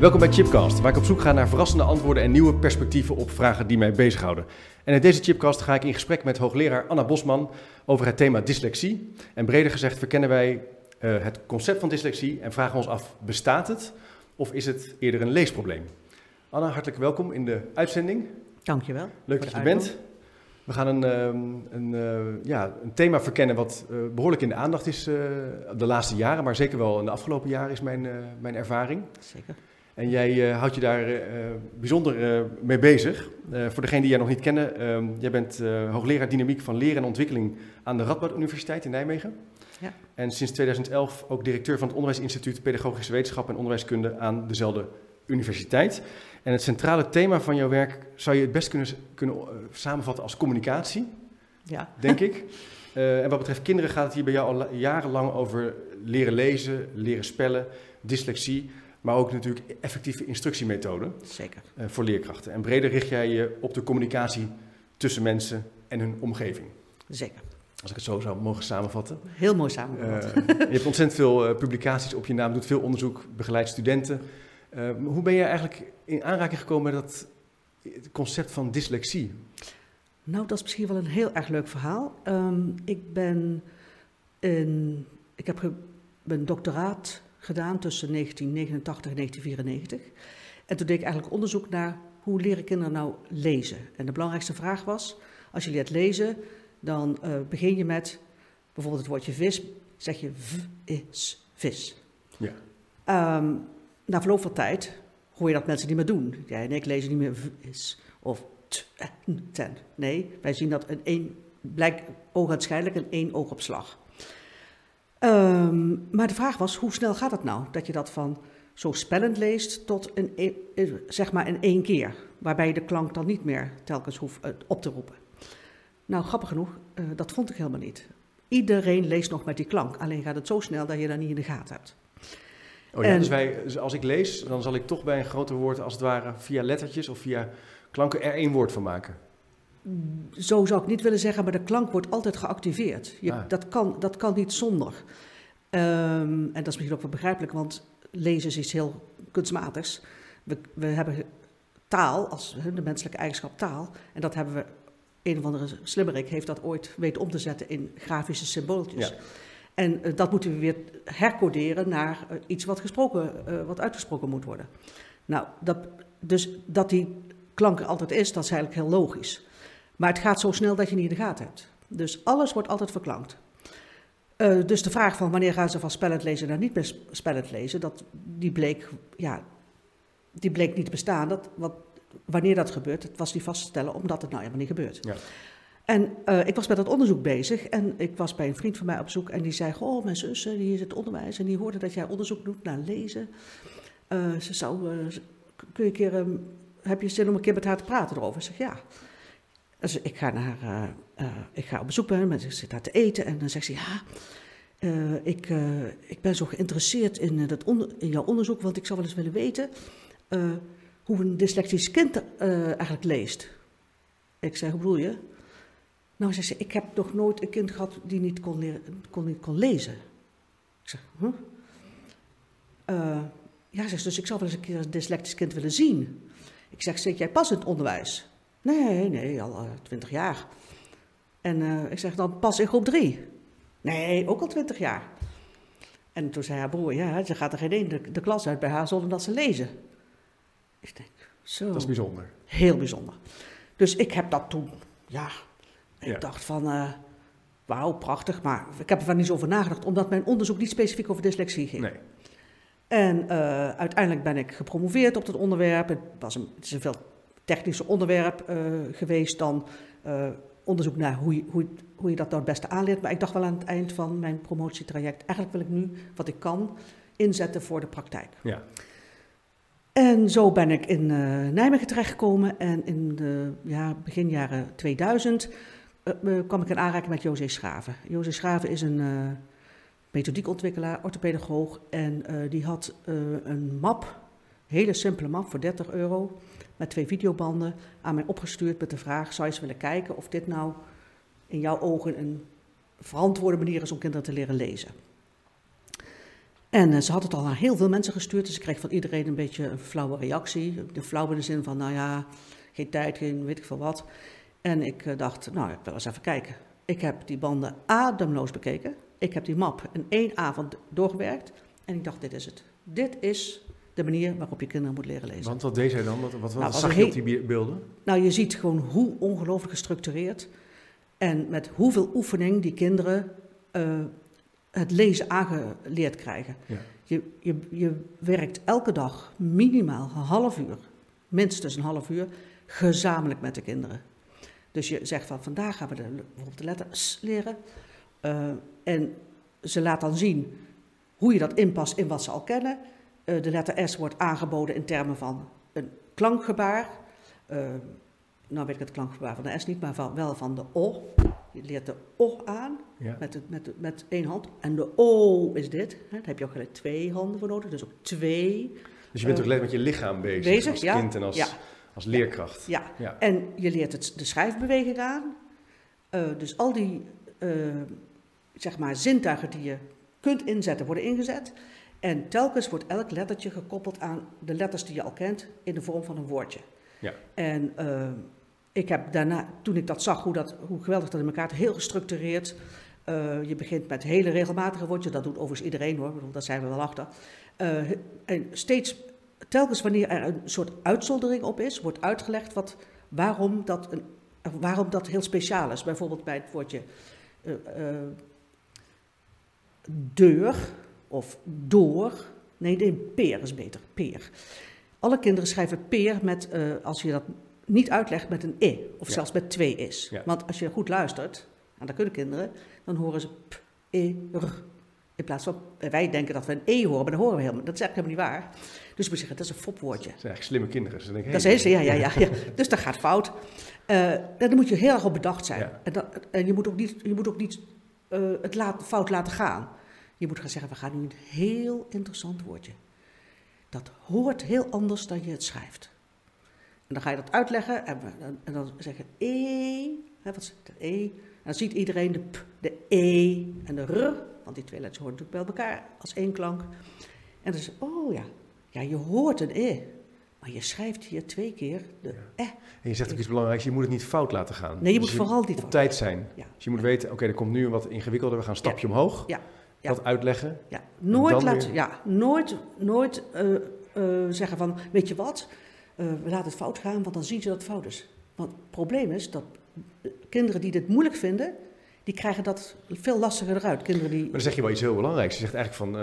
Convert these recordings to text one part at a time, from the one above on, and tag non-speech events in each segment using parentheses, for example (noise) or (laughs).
Welkom bij Chipcast, waar ik op zoek ga naar verrassende antwoorden en nieuwe perspectieven op vragen die mij bezighouden. En in deze Chipcast ga ik in gesprek met hoogleraar Anna Bosman over het thema dyslexie. En breder gezegd verkennen wij uh, het concept van dyslexie en vragen ons af, bestaat het of is het eerder een leesprobleem? Anna, hartelijk welkom in de uitzending. Dankjewel. Leuk dat je er bent. We gaan een, een, uh, ja, een thema verkennen wat uh, behoorlijk in de aandacht is de laatste jaren, maar zeker wel in de afgelopen jaren is mijn, mijn ervaring. Zeker. En jij uh, houdt je daar uh, bijzonder uh, mee bezig. voor degenen die jij nog niet kennen, ehm, jij bent hoogleraar dynamiek van leren en ontwikkeling aan de Radboud Universiteit in Nijmegen. Ja. En sinds 2011 ook directeur van het Onderwijsinstituut Pedagogische Wetenschap en Onderwijskunde aan dezelfde universiteit. En het centrale thema van jouw werk zou je het best kunnen, kunnen samenvatten als communicatie, ja. denk ik. (laughs) en wat betreft kinderen gaat het hier bij jou al jarenlang over leren lezen, leren spellen, dyslexie maar ook natuurlijk effectieve instructiemethoden Zeker. Uh, voor leerkrachten. En breder richt jij je op de communicatie tussen mensen en hun omgeving. Zeker. Als ik het zo zou mogen samenvatten. Heel mooi samengevat. Uh, je hebt ontzettend veel uh, publicaties op je naam, doet veel onderzoek, begeleidt studenten. hoe ben je eigenlijk in aanraking gekomen met dat concept van dyslexie? Nou, dat is misschien wel een heel erg leuk verhaal. Um, ik ben in, ik heb mijn doctoraat gedaan tussen 1989 en 1994. En toen deed ik eigenlijk onderzoek naar hoe leren kinderen nou lezen. En de belangrijkste vraag was, als je leert lezen, dan uh, begin je met bijvoorbeeld het woordje vis, zeg je v is vis. Ja. Um, na verloop van tijd hoor je dat mensen niet meer doen. Jij en ik lezen niet meer v is of t, en, ten. Nee, wij zien dat een één, blijkt ogenschijnlijk een één oogopslag. Um, maar de vraag was, hoe snel gaat het nou? Dat je dat van zo spellend leest tot een, e, zeg maar in één keer. Waarbij je de klank dan niet meer telkens hoeft uh, op te roepen. Nou, grappig genoeg, uh, dat vond ik helemaal niet. Iedereen leest nog met die klank. Alleen gaat het zo snel dat je dat niet in de gaten hebt. Oh ja, en, dus, wij, dus als ik lees, dan zal ik toch bij een groter woord als het ware via lettertjes of via klanken er één woord van maken. Zo zou ik niet willen zeggen, maar de klank wordt altijd geactiveerd. Je, Ah. dat, kan, dat kan niet zonder. Ehm, en dat is misschien ook wel begrijpelijk, want lezen is iets heel kunstmatigs. We, we hebben taal, als de menselijke eigenschap taal, en dat hebben we, een of andere slimmerik heeft dat ooit weten om te zetten in grafische symbooltjes. Ja. En uh, dat moeten we weer hercoderen naar uh, iets wat, gesproken, uh, wat uitgesproken moet worden. Nou, dat, dus dat die klank er altijd is, dat is eigenlijk heel logisch. Maar het gaat zo snel dat je niet in de gaten hebt. Dus alles wordt altijd verklankt. Uh, dus de vraag van wanneer gaan ze van spellend lezen naar niet meer spellend lezen, dat, die, bleek, ja, die bleek niet te bestaan. Dat, wat, wanneer dat gebeurt, het was niet vast te stellen, omdat het nou helemaal niet gebeurt. Ja. En uh, ik was met dat onderzoek bezig en ik was bij een vriend van mij op zoek en die zei, oh mijn zus, die is het onderwijs en die hoorde dat jij onderzoek doet naar lezen. Uh, ze zou, kun je een keer, um, heb je zin om een keer met haar te praten erover? Ik zeg, ja. Dus ik ga, naar, uh, uh, ik ga op bezoek bij hem, zit daar te eten en dan zegt ze, ja, uh, ik, ik ben zo geïnteresseerd in, dat in jouw onderzoek, want ik zou wel eens willen weten hoe een dyslectisch kind eigenlijk leest. Ik zei, hoe bedoel je? Nou, zegt ze, ik heb nog nooit een kind gehad die niet kon, kon, niet kon lezen. Ik zeg, huh? ja, zegt ze, dus ik zou wel eens een keer een dyslectisch kind willen zien. Ik zeg, zit jij pas in het onderwijs? Nee, nee, al twintig uh, jaar. En uh, ik zeg dan pas in groep drie. Nee, ook al twintig jaar. En toen zei haar broer, ja, ze gaat er geen één de, de, klas uit bij haar zonder dat ze lezen. Ik denk, zo. Dat is bijzonder. Heel bijzonder. Dus ik heb dat toen, ja, ik Ja. dacht van, uh, wauw, prachtig. Maar ik heb er van niet zo over nagedacht, omdat mijn onderzoek niet specifiek over dyslexie ging. Nee. En uh, uiteindelijk ben ik gepromoveerd op dat onderwerp. Het, was een, het is een veel technischer onderwerp uh, geweest dan uh, onderzoek naar hoe je, hoe, hoe je dat nou het beste aanleert. Maar ik dacht wel aan het eind van mijn promotietraject, eigenlijk wil ik nu wat ik kan inzetten voor de praktijk. Ja. En zo ben ik in eh, Nijmegen terechtgekomen en in de ja, begin jaren 2000 eh, eh, kwam ik in aanraking met José Schraven. José Schraven is een eh methodiekontwikkelaar, orthopedagoog en eh, die had eh, een map, hele simpele map voor 30 euro met twee videobanden aan mij opgestuurd met de vraag, zou je eens willen kijken of dit nou in jouw ogen een verantwoorde manier is om kinderen te leren lezen. En eh, ze had het al naar heel veel mensen gestuurd, dus ik kreeg van iedereen een beetje een flauwe reactie. De flauw in de zin van, nou ja, geen tijd, geen weet ik veel wat. En ik eh, dacht, nou, ik wil eens even kijken. Ik heb die banden ademloos bekeken. Ik heb die map in één avond doorgewerkt. En ik dacht, dit is het. Dit is de manier waarop je kinderen moet leren lezen. Want wat deed zij dan? Wat, wat, wat Nou, zag je op die be- beelden? Nou, je ziet gewoon hoe ongelooflijk gestructureerd en met hoeveel oefening die kinderen eh, het lezen aangeleerd krijgen. Ja. Je, je, je werkt elke dag minimaal een half uur, minstens een half uur, gezamenlijk met de kinderen. Dus je zegt van vandaag gaan we de, bijvoorbeeld de letter S leren. Eh, en ze laat dan zien hoe je dat inpast in wat ze al kennen. Eh, de letter S wordt aangeboden in termen van een klankgebaar. Eh, nou weet ik het klankgebaar van de S niet, maar van, wel van de O. Je leert de O aan Ja. met, de, met, de- met één hand. En de O is dit. Hè. Daar heb je ook gelijk twee handen voor nodig. Dus ook twee. Dus je bent Eh, ook alleen met je lichaam bezig, bezig, als ja. kind en als, Ja. als leerkracht. Ja. Ja. En je leert het, de schrijfbeweging aan. Dus al die zeg maar, zintuigen die je kunt inzetten, worden ingezet. En telkens wordt elk lettertje gekoppeld aan de letters die je al kent in de vorm van een woordje. Ja. En eh, ik heb daarna, toen ik dat zag, hoe, dat, hoe geweldig dat in elkaar heel gestructureerd. Eh, je begint met hele regelmatige woordjes, dat doet overigens iedereen hoor, daar zijn we wel achter. Eh, en steeds, telkens wanneer er een soort uitzoldering op is, wordt uitgelegd wat, waarom, dat een, waarom dat heel speciaal is. Bijvoorbeeld bij het woordje eh, deur of door. Nee, nee, peer is beter, peer. Alle kinderen schrijven peer met, eh, als je dat niet uitlegt, met een e. Of Ja. zelfs met twee is. Ja. Want als je goed luistert, en dat kunnen kinderen, dan horen ze p, e, r. In plaats van, eh, wij denken dat we een e horen, maar dat horen we helemaal. Dat is eigenlijk helemaal niet waar. Dus we zeggen, dat is een fopwoordje. Het zijn eigenlijk slimme kinderen. Ze denken, Dat is ja, ja, ja, ja. (laughs) Dus dat gaat fout. Eh, en daar moet je heel erg op bedacht zijn. Ja. En, dat, en je moet ook niet, je moet ook niet eh, het laat, fout laten gaan. Je moet gaan zeggen, we gaan nu een heel interessant woordje. Dat hoort heel anders dan je het schrijft. En dan ga je dat uitleggen en, we- en- en dan zeg je e, hè, wat is het, de e. En dan ziet iedereen de p, de e en de r, want die twee letters horen natuurlijk bij elkaar als één klank. En dan is oh ja, ja, je hoort een e, maar je schrijft hier twee keer de e. En je zegt ook iets belangrijks, je moet het niet fout laten gaan. Nee, je Dus moet vooral niet op fout. tijd zijn. Ja. Dus je moet weten, oké, er komt nu een wat ingewikkelder, we gaan een stapje omhoog. Ja. Dat uitleggen. Ja, nooit, laten, weer- ja, nooit, nooit eh, eh, zeggen van, weet je wat, eh, we laten het fout gaan, want dan zien ze dat het fout is. Want het probleem is dat kinderen die dit moeilijk vinden, die krijgen dat veel lastiger eruit. Kinderen die, Maar dan zeg je wel iets heel belangrijks. Je zegt eigenlijk van,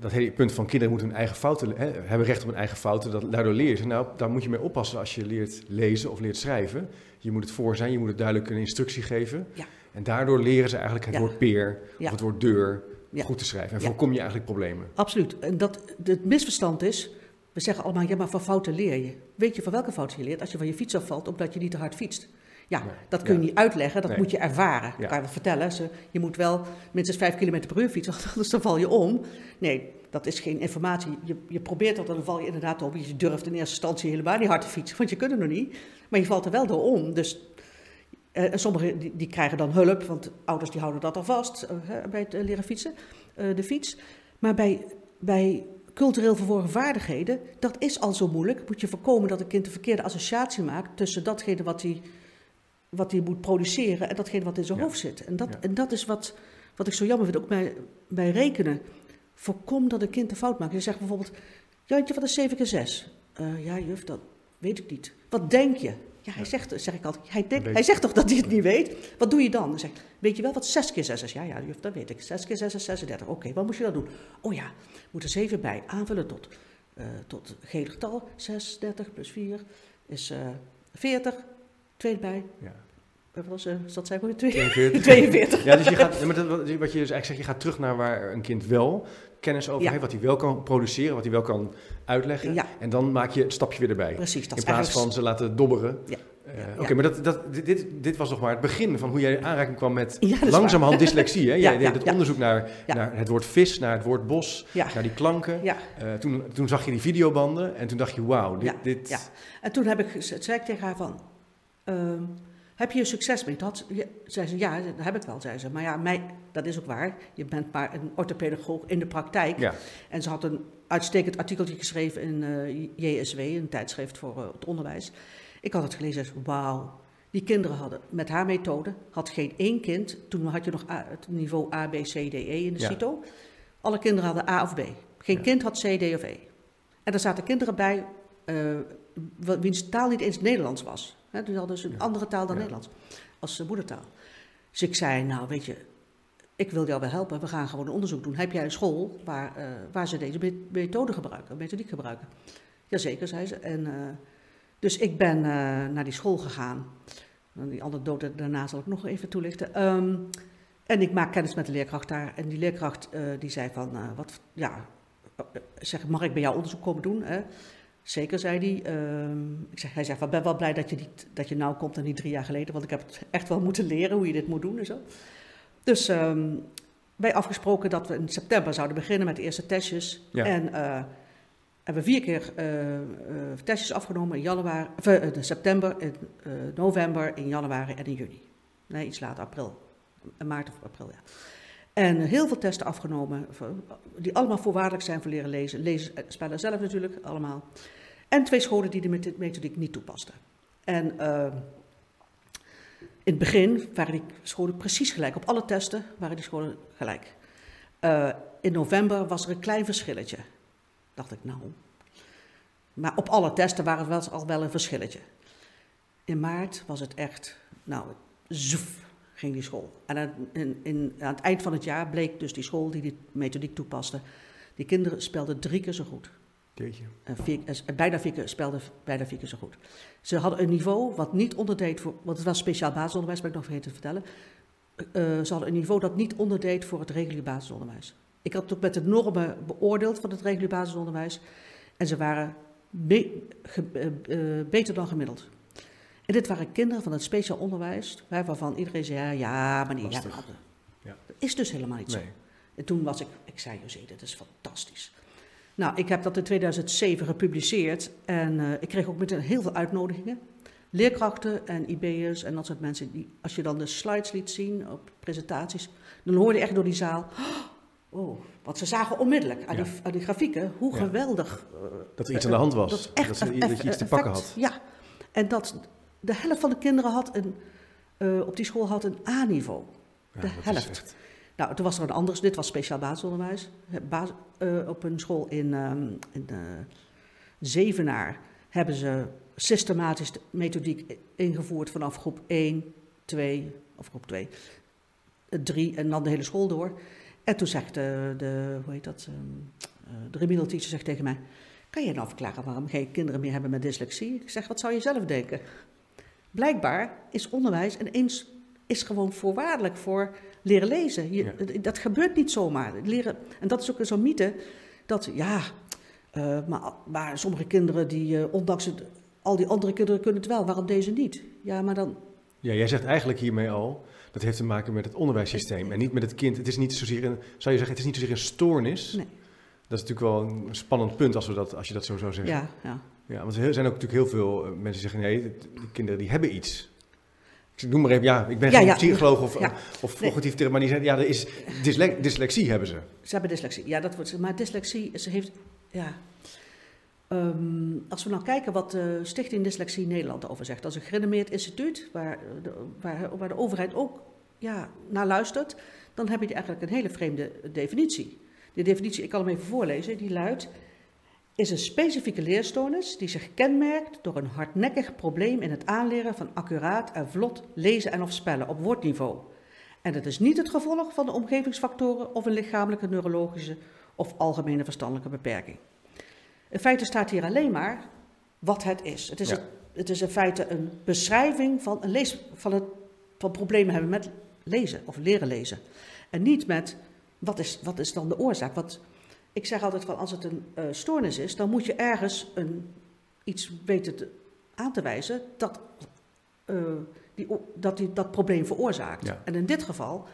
dat hele punt van kinderen moeten hun eigen fouten, hè, hebben recht op hun eigen fouten, dat, daardoor leren ze. Nou, daar moet je mee oppassen als je leert lezen of leert schrijven. Je moet het voor zijn, je moet het duidelijk een instructie geven. Ja. En daardoor leren ze eigenlijk het Ja. woord peer Ja. of het woord deur Ja. goed te schrijven. En Ja. voorkom je eigenlijk problemen. absoluut. En dat, het misverstand is, we zeggen allemaal, ja maar van fouten leer je. Weet je van welke fouten je leert? Als je van je fiets afvalt omdat je niet te hard fietst. Ja, Nee. dat kun je Ja. niet uitleggen, dat Nee. moet je ervaren. Ja. Dat kan je wel vertellen. Ze, je moet wel minstens 5 km per uur fietsen, (laughs) anders dan val je om. Nee, dat is geen informatie. Je, je probeert dat, dan val je inderdaad om. Je durft in eerste instantie helemaal niet hard te fietsen, want je kunt het nog niet. Maar je valt er wel door om. Dus, en sommigen die, die krijgen dan hulp, want ouders die houden dat al vast eh, hè, bij het eh, leren fietsen, eh, de fiets. Maar bij, bij cultureel verworven vaardigheden, dat is al zo moeilijk. Moet je voorkomen dat een kind een verkeerde associatie maakt tussen datgene wat hij, wat hij moet produceren en datgene wat in zijn Ja. hoofd zit. En dat, Ja. en dat is wat, wat ik zo jammer vind, ook bij, bij rekenen. Voorkom dat een kind een fout maakt. Je zegt bijvoorbeeld, Jantje, wat is 7 keer 6? Eh, ja, juf, dat weet ik niet. Wat denk je? Ja, hij zegt, zeg ik altijd, hij, denkt, hij zegt toch dat hij het niet weet? Wat doe je dan? Dan zeg ik, weet je wel wat 6 keer 6 is? Ja, ja, juf, dat weet ik. 6 keer 6 is 36. Oké, wat moet je dan doen? Oh ja, moet er 7 bij. Aanvullen tot, eh tot geheel getal. 36 plus 4 is eh 40. 2 erbij. Ja. Wat was, uh, dat zei ik 42. 42. Ja, dus je gaat, maar dat, wat je dus eigenlijk zegt, je gaat terug naar waar een kind wel kennis over Ja. heeft, wat hij wel kan produceren, wat hij wel kan uitleggen. Ja. En dan maak je het stapje weer erbij. Precies, dat In plaats van ze laten dobberen. Ja. Eh. Oké, maar dat, dat, dit- dit, was nog maar het begin van hoe jij in aanraking kwam met langzamerhand dyslexie. Hè? (laughs) Jij deed het onderzoek naar, naar het woord vis, naar het woord bos, naar die klanken. Eh, toen, toen zag je die videobanden en toen dacht je, wauw, dit... Ja, dit ja. en toen heb ik, zei ik tegen haar van, ehm, heb je er succes mee? Dat, ja, zei ze, ja, dat heb ik wel, zei ze. Maar ja, mij, dat is ook waar. Je bent maar een orthopedagoog in de praktijk. Ja. En ze had een uitstekend artikeltje geschreven in eh, JSW, een tijdschrift voor eh, het onderwijs. Ik had het gelezen en wauw. Die kinderen hadden, met haar methode, had geen één kind, toen had je nog A- het niveau A, B, C, D, E in de Ja. CITO. Alle kinderen hadden A of B. Geen Ja. kind had C, D of E. En er zaten kinderen bij wa- wiens taal niet eens Nederlands was. Hè, die hadden dus een andere taal dan. Nederlands, als eh, moedertaal. Dus ik zei, nou weet je, ik wil jou wel helpen, we gaan gewoon een onderzoek doen. Heb jij een school waar, eh, waar ze deze me- methode gebruiken, methodiek gebruiken? Jazeker, zei ze. En, eh, dus ik ben naar die school gegaan. En Die anekdote daarna zal ik nog even toelichten. Ehm, en ik maak kennis met de leerkracht daar. En die leerkracht die zei van, wat, ja, zeg, mag ik bij jou onderzoek komen doen? Hè? Zeker, zei hij. Ehm, ik zeg, hij zegt, ik ben wel blij dat je, niet, dat je nou komt en niet drie jaar geleden, want ik heb het echt wel moeten leren hoe je dit moet doen en zo. Dus ehm, wij afgesproken dat we in september zouden beginnen met de eerste testjes. Ja. En eh, hebben vier keer eh, eh, testjes afgenomen in januari, of, in september, in november, in januari en in juni. Nee, iets later, april. In maart of april, ja. En heel veel testen afgenomen, die allemaal voorwaardelijk zijn voor leren lezen. Lezen, eh, spellen zelf natuurlijk, allemaal. En twee scholen die de meth- methodiek niet toepasten. En eh, in het begin waren die scholen precies gelijk. Op alle testen waren die scholen gelijk. Eh, in november was er een klein verschilletje. Dacht ik, nou. Maar op alle testen waren wel al wel een verschilletje. In maart was het echt, nou, zoef, ging die school. En aan, in, in, aan het eind van het jaar bleek dus die school die die methodiek toepaste, die kinderen spelden drie keer zo goed. En vier, eh, bijna vier keer, spelden bijna vier keer zo goed. Ze hadden een niveau wat niet onderdeed voor, want het was speciaal basisonderwijs, ben ik nog vergeten te vertellen. Eh, ze hadden een niveau dat niet onderdeed voor het regulier basisonderwijs. Ik had het ook met de normen beoordeeld van het regulier basisonderwijs. En ze waren be- ge- eh, eh, beter dan gemiddeld. En dit waren kinderen van het speciaal onderwijs, waar- waarvan iedereen zei, ja, ja maar hadden. Ja. Dat is dus helemaal niet zo. En toen was ik, ik zei, José, dit is fantastisch. Nou, ik heb dat in 2007 gepubliceerd en eh, ik kreeg ook meteen heel veel uitnodigingen. Leerkrachten en IB'ers en dat soort mensen. Die, als je dan de slides liet zien op presentaties, dan hoorde je echt door die zaal, oh, want ze zagen onmiddellijk aan, Ja. die, aan die grafieken hoe Ja. geweldig eh, Dat er iets aan de hand was. dat, echt ze- een dat je iets te pakken had. Ja, en dat de helft van de kinderen had een, eh, op die school had een A-niveau. Ja, de helft. echt- Nou, toen was er een anders, dit was speciaal basisonderwijs. Bas- eh, op een school in, ehm, in eh, Zevenaar hebben ze systematisch de methodiek ingevoerd vanaf groep 1, 2, of groep 2, 3 en dan de hele school door. En toen zegt de, de hoe heet dat, ehm, eh, de remedial teacher zegt tegen mij, kan je nou verklaren waarom geen kinderen meer hebben met dyslexie? Ik zeg, wat zou je zelf denken? Blijkbaar is onderwijs ineens is gewoon voorwaardelijk voor leren lezen. Je, Ja. Dat gebeurt niet zomaar. Leren, en dat is ook zo'n mythe, dat ja, eh, maar, maar sommige kinderen, die, eh, ondanks het, al die andere kinderen kunnen het wel, waarom deze niet? Ja, maar dan, Ja, jij zegt eigenlijk hiermee al, dat heeft te maken met het onderwijssysteem en niet met het kind. Het is niet zozeer een, zou je zeggen, het is niet zozeer een stoornis. Nee. Dat is natuurlijk wel een spannend punt als, we dat, als je dat zo zou zeggen. ja, ja. Ja, want er zijn ook natuurlijk heel veel eh, mensen die zeggen, nee, die kinderen die hebben iets. Ik noem maar even, ja, ik ben Ja, geen ja. psycholoog of, Ja. of cognitief therapeut, maar die zeggen, ja, er is dysle- dyslexie hebben ze. Ze hebben dyslexie. Ja, dat wordt. Maar dyslexie, ze heeft. Ja. Ehm, als we nou kijken wat de Stichting Dyslexie Nederland over zegt. Dat is een gerenommeerd instituut waar de, waar, waar de overheid ook ja, naar luistert. Dan heb je eigenlijk een hele vreemde definitie. De definitie, ik kan hem even voorlezen, die luidt. Is een specifieke leerstoornis die zich kenmerkt door een hardnekkig probleem in het aanleren van accuraat en vlot lezen en of spellen op woordniveau. En het is niet het gevolg van de omgevingsfactoren of een lichamelijke, neurologische of algemene verstandelijke beperking. In feite staat hier alleen maar wat het is. Het is, Ja. het, het is in feite een beschrijving van, een lees, van het van problemen hebben met lezen of leren lezen. En niet met wat is, wat is dan de oorzaak. Want ik zeg altijd van als het een uh, stoornis is, dan moet je ergens een, iets weten te, aan te wijzen dat, uh, die, dat die, dat probleem veroorzaakt. Ja. En in dit geval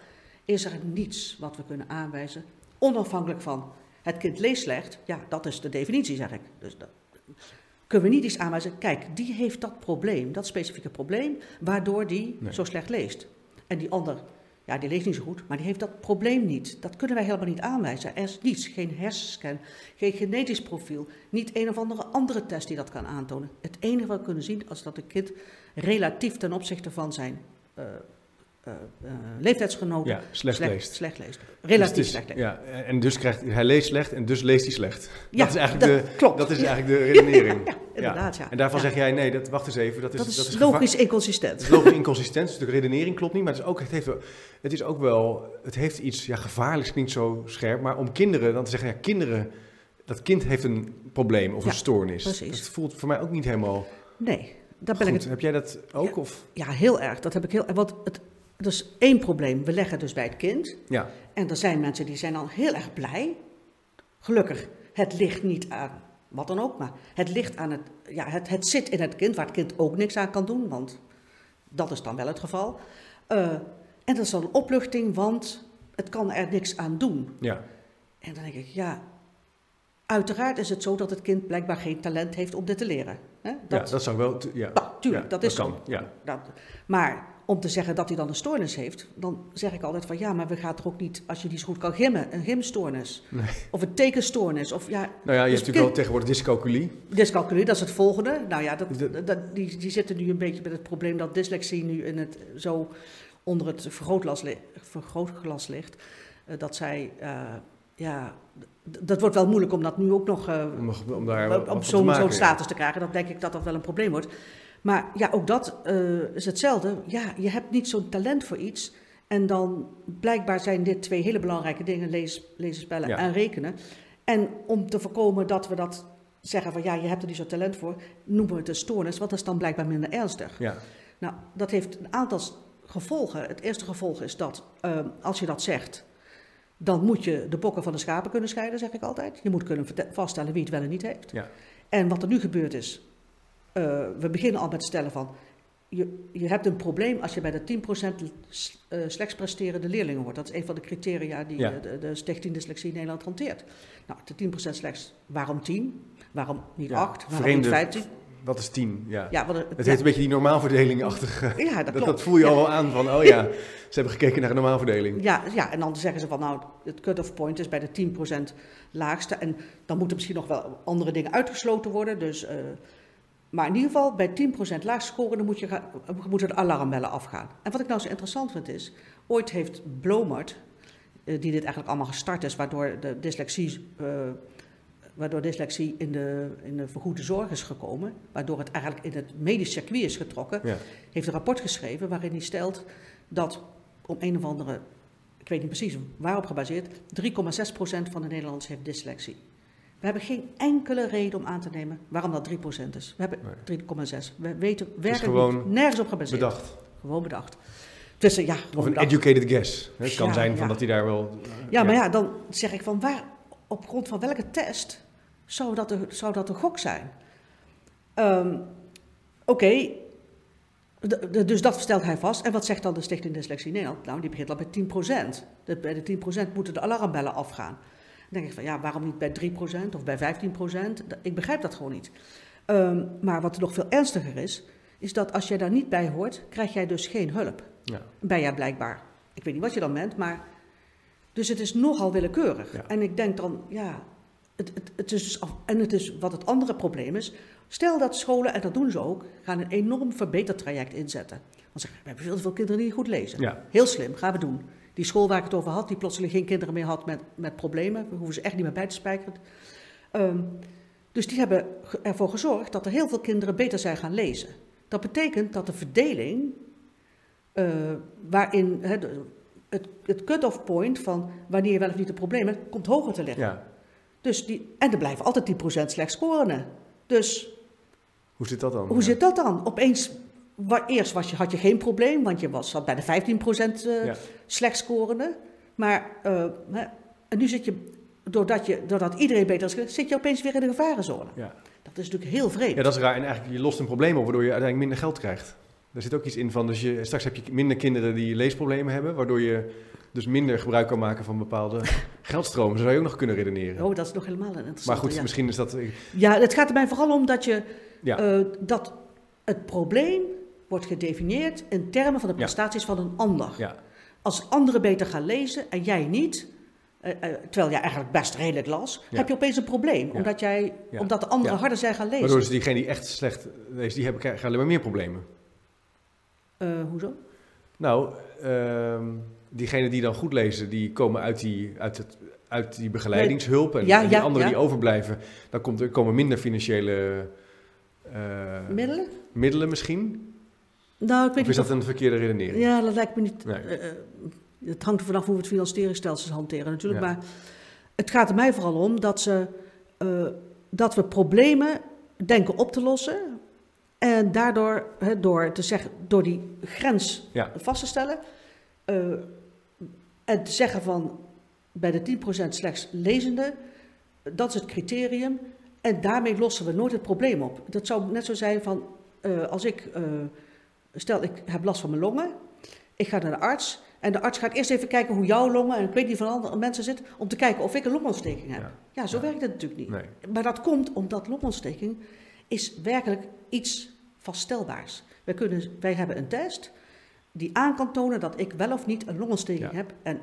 is er niets wat we kunnen aanwijzen, onafhankelijk van het kind leest slecht. Ja, dat is de definitie, zeg ik. Dus dat, kunnen we niet iets aanwijzen. Kijk, die heeft dat probleem, dat specifieke probleem, waardoor die Nee. zo slecht leest. En die ander, ja, die leest niet zo goed, maar die heeft dat probleem niet. Dat kunnen wij helemaal niet aanwijzen. Er is niets, geen hersenscan, geen genetisch profiel, niet een of andere andere test die dat kan aantonen. Het enige wat we kunnen zien is dat een kind relatief ten opzichte van zijn eh, eh, leeftijdsgenoten Ja, slecht leest. slecht leest. Dus Relatief is- slecht leest. Ja, en dus krijgt hij leest slecht en dus leest hij slecht. Ja, dat is eigenlijk, dat de, klopt. Dat is Ja. eigenlijk de redenering. (laughs) Ja, inderdaad, ja. En daarvan zeg jij, nee, dat, wacht eens even. Dat is, Dat is, gevaar- logisch Het inconsistent. is logisch inconsistent, dus de redenering klopt niet, maar het is ook, het heeft, het is ook wel, het heeft iets, ja, gevaarlijks klinkt zo scherp, maar om kinderen dan te zeggen, ja, kinderen, dat kind heeft een probleem of een stoornis. precies. Dat voelt voor mij ook niet helemaal Nee, daar ben ik het Heb jij dat ook? Of? Ja, heel erg. Dat heb ik heel Want het, dat is één probleem. We leggen dus bij het kind. Ja, En er zijn mensen die zijn al heel erg blij. Gelukkig, het ligt niet aan wat dan ook, maar het ligt aan het, ja, het, het zit in het kind, waar het kind ook niks aan kan doen, want dat is dan wel het geval. Eh, en dat is dan een opluchting, want het kan er niks aan doen. ja, En dan denk ik, ja, uiteraard is het zo dat het kind blijkbaar geen talent heeft om dit te leren. Hè? ja, dat zou wel, ja. Nou, tuurlijk, Ja, dat is kan, zo. ja. Dat, maar om te zeggen dat hij dan een stoornis heeft, dan zeg ik altijd van ja, maar we gaan er ook niet, als je die zo goed kan gimmen, een gymstoornis. Nee. Of een tekenstoornis. Of ja, Nou ja, je hebt Dus natuurlijk wel tegenwoordig dyscalculie. dyscalculie, dat is het volgende. Nou ja, dat, dat, die, die zitten nu een beetje met het probleem dat dyslexie nu in het, zo onder het vergrootglas, vergrootglas ligt. eh, dat zij, eh, ja, dat wordt wel moeilijk om dat nu ook nog eh, Om, daar zo'n status te krijgen, dan denk ik dat dat wel een probleem wordt. Maar ja, ook dat eh, is hetzelfde. Ja, je hebt niet zo'n talent voor iets. En dan blijkbaar zijn dit twee hele belangrijke dingen, lees, lezen, spellen Ja. en rekenen. En om te voorkomen dat we dat zeggen van ja, je hebt er niet zo'n talent voor, noemen we het een stoornis, want dat is dan blijkbaar minder ernstig. Ja, Nou, dat heeft een aantal gevolgen. Het eerste gevolg is dat eh, als je dat zegt, dan moet je de bokken van de schapen kunnen scheiden, zeg ik altijd. Je moet kunnen vaststellen wie het wel en niet heeft. ja, En wat er nu gebeurd is, eh, we beginnen al met stellen van, je, je hebt een probleem als je bij de 10% s- eh, slechts presterende leerlingen hoort. Dat is een van de criteria die Ja. de, de Stichting Dyslexie Nederland hanteert. Nou, de 10% slechts, waarom 10? Waarom niet Ja, 8? Waarom vreemde- niet 15? wat is tien? Ja. Ja, wat, Het ja, heeft een beetje die normaalverdeling-achtige... ja, dat (laughs) Dat, klopt. dat voel je al wel aan van, oh ja, (laughs) ze hebben gekeken naar een normaalverdeling. Ja, ja, en dan zeggen ze van nou, het cut-off point is bij de 10% laagste. En dan moeten misschien nog wel andere dingen uitgesloten worden. Dus, eh, maar in ieder geval, bij 10% laag scoren, dan moet je gaan, moeten de alarmbellen afgaan. En wat ik nou zo interessant vind is, ooit heeft Blomert, eh, die dit eigenlijk allemaal gestart is, waardoor de dyslexie, eh, waardoor dyslexie in de, in de vergoede zorg is gekomen, waardoor het eigenlijk in het medisch circuit is getrokken, Ja, heeft een rapport geschreven waarin hij stelt dat om een of andere, ik weet niet precies waarop gebaseerd, 3,6% van de Nederlanders heeft dyslexie. We hebben geen enkele reden om aan te nemen waarom dat 3% is. We hebben 3,6. We weten werkelijk gewoon niet, nergens op gebaseerd. bedacht. Gewoon bedacht. Dus eh, ja, Of een bedacht. educated guess. Het kan Ja, zijn van ja. dat hij daar wel... eh, Ja, maar ja, dan zeg ik van waar, op grond van welke test zou dat, een- zou dat een gok zijn? Ehm, Oké, dus dat stelt hij vast. En wat zegt dan de Stichting Dyslexie Nederland? Nou, die begint al bij 10%. Dat bij de 10% moeten de alarmbellen afgaan. Dan denk ik van ja, waarom niet bij 3% of bij 15%? Dat- Ik begrijp dat gewoon niet. Ehm, maar wat nog veel ernstiger is, is dat als jij daar niet bij hoort, krijg jij dus geen hulp. Ja. Ben jij blijkbaar. Ik weet niet wat je dan bent, maar. Dus het is nogal willekeurig. Ja. En ik denk dan, ja. Het, het, het is dus af, en het is wat het andere probleem is. Stel dat scholen, en dat doen ze ook, gaan een enorm verbetertraject inzetten. Dan zeggen we, hebben veel te veel kinderen die goed lezen. Ja. Heel slim, gaan we doen. Die school waar ik het over had, die plotseling geen kinderen meer had met, met problemen, we hoeven ze echt niet meer bij te spijkeren. Ehm, dus die hebben ervoor gezorgd dat er heel veel kinderen beter zijn gaan lezen. Dat betekent dat de verdeling, eh, waarin de- het, het cut-off point van wanneer je wel of niet een probleem hebt, komt hoger te liggen. ja. Dus die, en er blijven altijd 10% slecht scoren. Dus Hoe zit dat dan? hoe Ja. zit dat dan? Opeens eerst was je, had je geen probleem, want je was, zat bij de 15% eh Ja. slecht scorende. Maar eh, hè, en nu zit je, doordat, je, doordat iedereen beter is, zit je opeens weer in de gevarenzone. Ja. Dat is natuurlijk heel vreemd. Ja, dat is raar. En eigenlijk, je lost een probleem op, waardoor je uiteindelijk minder geld krijgt. Daar zit ook iets in van, dus je, straks heb je minder kinderen die leesproblemen hebben, waardoor je dus minder gebruik kan maken van bepaalde (laughs) geldstromen. Zo zou je ook nog kunnen redeneren. Oh, dat is nog helemaal een interessante. maar goed, ja. misschien is dat... Ja, het gaat er mij vooral om dat, je, Ja, eh, dat het probleem wordt gedefinieerd in termen van de Ja. prestaties van een ander. ja, Als anderen beter gaan lezen en jij niet, eh, eh, terwijl jij eigenlijk best redelijk las, Ja. heb je opeens een probleem. Omdat, jij, omdat de anderen harder zijn gaan lezen. waardoor ze diegene die echt slecht leest, die hebben, krijgen alleen maar meer problemen. Eh, hoezo? Nou, ehm diegenen die dan goed lezen, die komen uit die, uit het, uit die begeleidingshulp. En, Ja, en die ja, anderen ja. die overblijven, dan komt, er komen minder financiële Middelen? middelen misschien. Nou, ik weet Of is dat een verkeerde redenering? Ja, dat lijkt me niet. Nee. eh, eh, het hangt er vanaf hoe we het financieringsstelsel hanteren natuurlijk. Ja. Maar het gaat er mij vooral om dat, ze, eh, dat we problemen denken op te lossen. En daardoor, door, te zeggen, door die grens Ja. vast te stellen. en te zeggen van bij de 10% slechts lezende, dat is het criterium. En daarmee lossen we nooit het probleem op. Dat zou net zo zijn van als ik, stel ik heb last van mijn longen, ik ga naar de arts en de arts gaat eerst even kijken hoe jouw longen en ik weet niet van andere mensen zitten, om te kijken of ik een longontsteking heb. Ja. Ja, zo Ja. werkt het natuurlijk niet. Nee. Maar dat komt omdat longontsteking is werkelijk iets vaststellbaars. Wij, kunnen, wij hebben een test die aan kan tonen dat ik wel of niet een longontsteking Ja. heb. En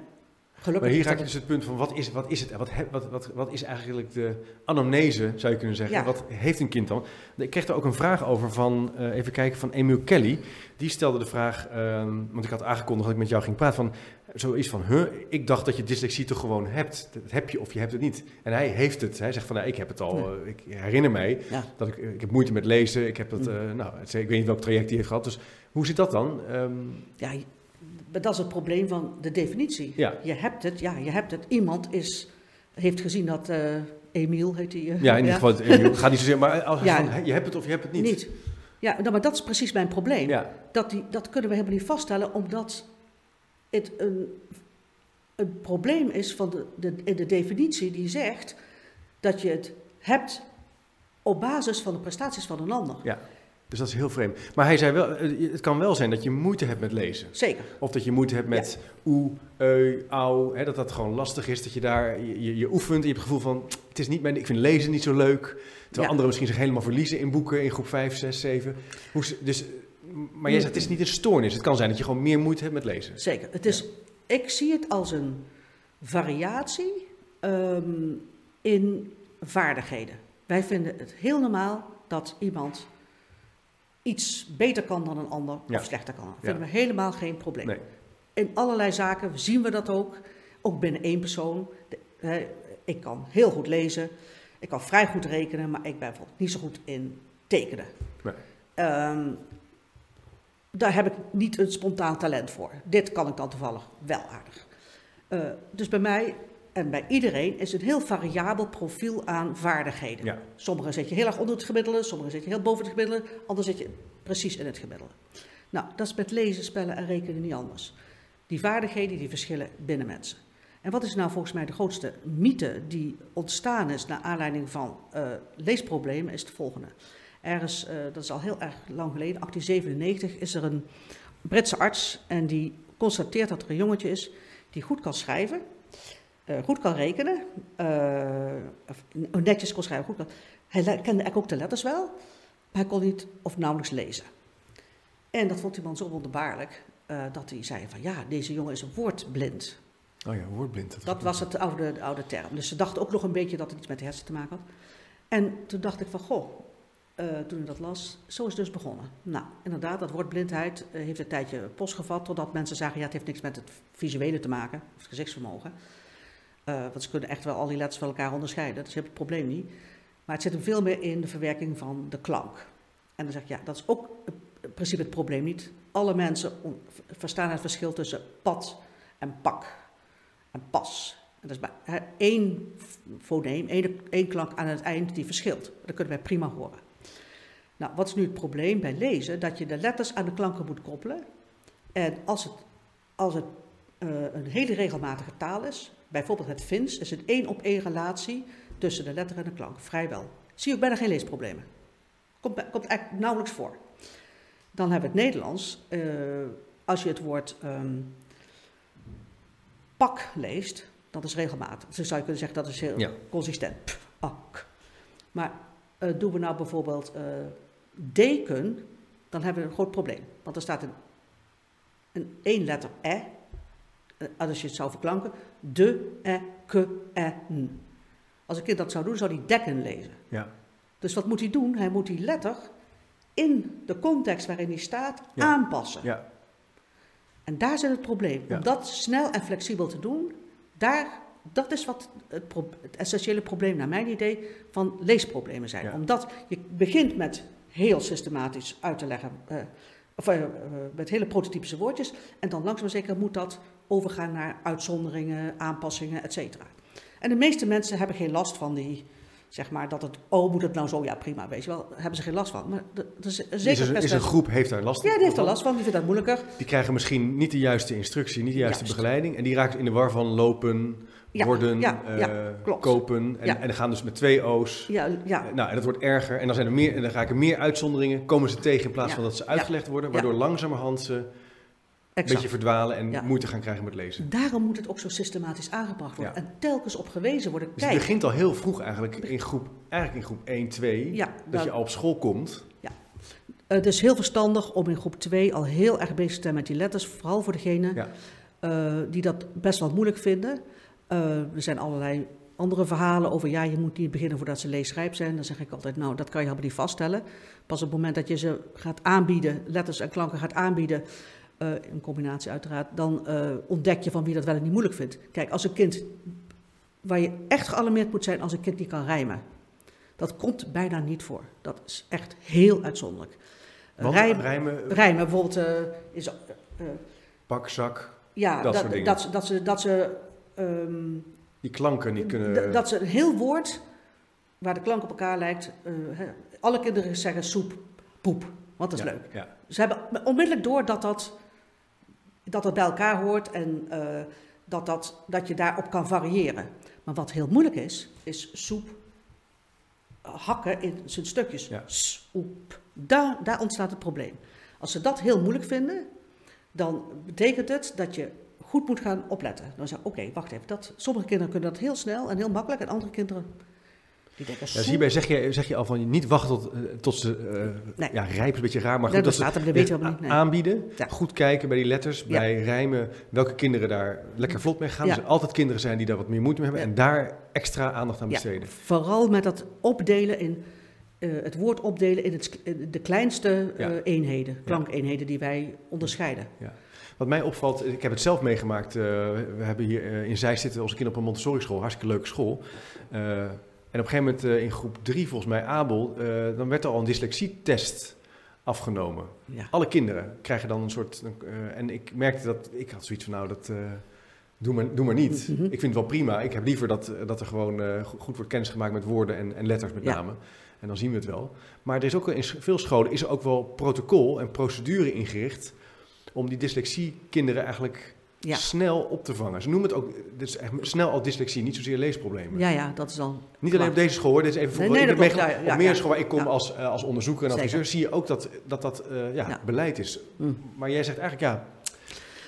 gelukkig Maar hier raak je dus het punt van wat is, wat is het? Wat, wat, wat, wat is eigenlijk de anamnese, zou je kunnen zeggen? Ja. Wat heeft een kind dan? Ik kreeg er ook een vraag over van, eh, even kijken, van Emil Kelly. Die stelde de vraag, ehm, want ik had aangekondigd dat ik met jou ging praten, van zoiets van, huh, ik dacht dat je dyslexie toch gewoon hebt. Dat heb je of je hebt het niet. En hij heeft het. Hij zegt van, nou, ik heb het al, eh, ik herinner mij Ja. dat ik, ik heb moeite met lezen. Ik heb dat, Mm. eh, nou, ik weet niet welk traject hij heeft gehad. Dus hoe zit dat dan? Ehm, Ja, maar dat is het probleem van de definitie. Ja. Je hebt het, ja, je hebt het. Iemand is, heeft gezien dat eh Emiel heet die. eh, ja, in ieder geval, gaat niet zozeer, maar als Ja. van, je hebt het of je hebt het niet. niet. Ja, nou, maar dat is precies mijn probleem. Ja, Dat, die, dat kunnen we helemaal niet vaststellen, omdat het een, een probleem is van de, de, in de definitie die zegt dat je het hebt op basis van de prestaties van een ander. Ja, dus dat is heel vreemd. Maar hij zei wel, eh, het kan wel zijn dat je moeite hebt met lezen. Zeker. Of dat je moeite hebt met oe, eu, au, hè, dat dat gewoon lastig is. Dat je daar, je, je, je oefent en je hebt het gevoel van, het is niet mijn, ik vind lezen niet zo leuk. Terwijl Ja. anderen misschien zich helemaal verliezen in boeken in groep 5, 6, 7. Hoe, ze- dus, maar jij zegt, het is niet een stoornis. Het kan zijn dat je gewoon meer moeite hebt met lezen. Zeker. Het is, Ik zie het als een variatie ehm, in vaardigheden. Wij vinden het heel normaal dat iemand iets beter kan dan een ander Ja. of slechter kan. Dat vinden we helemaal geen probleem. Nee. In allerlei zaken zien we dat ook. Ook binnen één persoon. De- hè, ik kan heel goed lezen. Ik kan vrij goed rekenen, maar ik ben bijvoorbeeld niet zo goed in tekenen. Nee. Ehm, daar heb ik niet een spontaan talent voor. Dit kan ik dan toevallig wel aardig. Eh, dus bij mij en bij iedereen is een heel variabel profiel aan vaardigheden. Ja. Sommige zet je heel erg onder het gemiddelde, sommige zet je heel boven het gemiddelde, andere zet je precies in het gemiddelde. Nou, dat is met lezen, spellen en rekenen niet anders. Die vaardigheden die verschillen binnen mensen. En wat is nou volgens mij de grootste mythe die ontstaan is naar aanleiding van eh, leesproblemen, is het volgende. Ergens, eh, dat is al heel erg lang geleden, 1897, is er een Britse arts en die constateert dat er een jongetje is die goed kan schrijven, eh, goed kan rekenen, eh, of netjes kon schrijven, goed kan. Hij kende eigenlijk ook de letters wel, maar hij kon niet of nauwelijks lezen. En dat vond die man zo wonderbaarlijk eh, dat hij zei van ja, deze jongen is woordblind. Oh ja, woordblind. Dat was het oude, de oude term. Dus ze dachten ook nog een beetje dat het iets met de hersenen te maken had. En toen dacht ik van, goh, toen ik dat las, zo is het dus begonnen. Nou, inderdaad, dat woord blindheid eh, heeft een tijdje postgevat, totdat mensen zagen, ja, het heeft niks met het visuele te maken, of het gezichtsvermogen. Eh, want ze kunnen echt wel al die letters van elkaar onderscheiden, dus je hebt het probleem niet. Maar het zit hem veel meer in de verwerking van de klank. En dan zeg ik, ja, dat is ook in principe het probleem niet. Alle mensen verstaan het verschil tussen pad en pak en pas. En dat is maar één foneem, één, één klank aan het eind die verschilt. Dat kunnen wij prima horen. Nou, wat is nu het probleem bij lezen? Dat je de letters aan de klanken moet koppelen. En als het, als het eh, een hele regelmatige taal is, bijvoorbeeld het Fins, is het één op één relatie tussen de letter en de klank. Vrijwel. Zie je ook bijna geen leesproblemen. Komt, komt eigenlijk nauwelijks voor. Dan hebben we het Nederlands. Eh, als je het woord ehm, pak leest, dat is regelmatig. Dus zou je kunnen zeggen dat is heel Ja. consistent. Pak. Maar eh, doen we nou bijvoorbeeld eh, deken, dan hebben we een groot probleem. Want er staat een, een één letter e, als je het zou verklanken, de, e, ke, e, n. Als een kind dat zou doen, zou hij dekken lezen. Ja. Dus wat moet hij doen? Hij moet die letter in de context waarin die staat Ja. aanpassen. Ja. En daar zit het probleem. Ja. Om dat snel en flexibel te doen, daar, dat is wat het, essentiële probleem, naar mijn idee, van leesproblemen zijn. Omdat je begint met heel systematisch uit te leggen, eh, of eh, eh, met hele prototypische woordjes, en dan langzaam maar zeker moet dat overgaan naar uitzonderingen, aanpassingen, et cetera. En de meeste mensen hebben geen last van die, zeg maar, dat het, oh, moet het nou zo? Ja, prima, weet je wel, hebben ze geen last van. Maar er is zeker is, er, is een groep heeft daar last Ja, die heeft er van. last van, die vindt dat moeilijker. Die krijgen misschien niet de juiste instructie, niet de juiste Juist. begeleiding. En die raken in de war van lopen, Ja, worden, ja, eh, ja, kopen. En, en dan gaan dus met twee O's. Ja, ja, Nou, en dat wordt erger. En dan, zijn er meer, en dan raken meer uitzonderingen. Komen ze tegen in plaats van dat ze uitgelegd worden. Waardoor langzamerhand ze een beetje verdwalen en Ja. moeite gaan krijgen met lezen. Daarom moet het ook zo systematisch aangebracht worden. Ja. En telkens op gewezen worden. Dus het begint al heel vroeg eigenlijk in groep, eigenlijk in groep 1, 2. Ja, dat nou- je al op school komt. het is heel verstandig om in groep 2 al heel erg bezig te zijn met die letters. Vooral voor degenen Ja. eh, die dat best wel moeilijk vinden. Eh, er zijn allerlei andere verhalen over, ja, je moet niet beginnen voordat ze leesrijp zijn. Dan zeg ik altijd, nou, dat kan je helemaal niet vaststellen. Pas op het moment dat je ze gaat aanbieden, letters en klanken gaat aanbieden, eh, in combinatie uiteraard, dan eh, ontdek je van wie dat wel en niet moeilijk vindt. Kijk, als een kind, waar je echt gealarmeerd moet zijn als een kind niet kan rijmen. Dat komt bijna niet voor. Dat is echt heel uitzonderlijk. Want Rijm- rijmen, rijmen bijvoorbeeld eh, is... eh, eh, pak, zak, ja, Dat dat, soort dingen. dat, ze- dat ze... Dat ze ehm, die klanken niet kunnen... dat ze een heel woord waar de klank op elkaar lijkt. eh, alle kinderen zeggen soep, poep, want dat is Ja, leuk. Ja. Ze hebben onmiddellijk door dat dat, dat, dat bij elkaar hoort en eh, dat, dat, dat je daarop kan variëren. Maar wat heel moeilijk is, is soep hakken in zijn stukjes. Ja. Soep. Daar, daar ontstaat het probleem. Als ze dat heel moeilijk vinden, dan betekent het dat je goed moet gaan opletten. Dan zeg je, oké, wacht even. Dat, sommige kinderen kunnen dat heel snel en heel makkelijk. En andere kinderen, die denken, Ja, soep. hierbij zeg je, zeg je al van je niet wachten tot, eh, tot ze eh, Nee. ja, rijp is een beetje raar, maar goed, dat dat ze nee. aanbieden. Ja. Goed kijken bij die letters, bij rijmen, welke kinderen daar lekker vlot mee gaan. Er zullen altijd kinderen zijn die daar wat meer moeite mee hebben en daar extra aandacht aan besteden. vooral met dat opdelen in eh, het woord opdelen in het, in de kleinste Ja. eenheden, klankeenheden die wij onderscheiden. Wat mij opvalt, ik heb het zelf meegemaakt. we hebben hier in Zij zitten onze kinderen op een Montessori school, hartstikke leuke school. En op een gegeven moment eh, in groep drie, volgens mij Abel, eh, dan werd er al een dyslexietest afgenomen. Ja. Alle kinderen krijgen dan een soort. eh, en ik merkte dat. Ik had zoiets van: nou, dat. doe, maar, doe maar niet. Mhm. Ik vind het wel prima. Ik heb liever dat, dat er gewoon go- goed wordt kennis gemaakt met woorden en, en letters met Ja. name. En dan zien we het wel. Maar er is ook in veel scholen is er ook wel protocol en procedure ingericht. om die dyslexie-kinderen eigenlijk Ja. snel op te vangen. Ze noemen het ook dus echt snel al dyslexie, niet zozeer leesproblemen. ja, ja, dat is dan. Niet alleen op deze school hoor, dit is even voor Nee, ik Ja, op meer ja. school waar ik kom als, eh, als onderzoeker en Zeker. adviseur, zie je ook dat dat, dat eh, ja, beleid is. Mm. Maar jij zegt eigenlijk ja,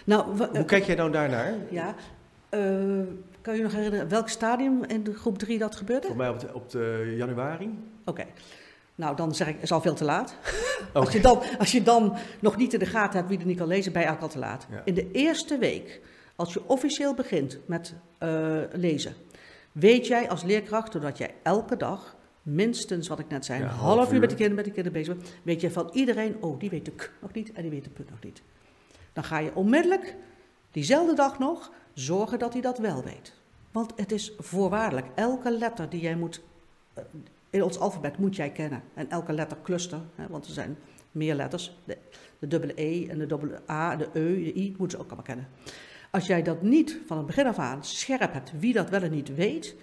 Nou, hoe kijk jij nou daarnaar? ja, eh, kan je je nog herinneren welk stadium in de groep 3 dat gebeurde? Voor mij op de, op de januari. Oké. Nou, dan zeg ik, is al veel te laat. (laughs) Als, je dan, als je dan nog niet in de gaten hebt wie er niet kan lezen, ben je eigenlijk al te laat. Ja. In de eerste week, als je officieel begint met eh, lezen, weet jij als leerkracht, doordat jij elke dag minstens, wat ik net zei, Ja, een half half uur uur. met de kinderen, met de kinderen bezig bent, weet je van iedereen, oh, die weet de k nog niet en die weet de punt nog niet. Dan ga je onmiddellijk, diezelfde dag nog, zorgen dat hij dat wel weet. Want het is voorwaardelijk. Elke letter die jij moet eh, in ons alfabet moet jij kennen. En elke lettercluster, hè, want er zijn meer letters. De, de dubbele E en de dubbele A, de E, de I, moeten ze ook allemaal kennen. Als jij dat niet van het begin af aan scherp hebt, wie dat wel en niet weet,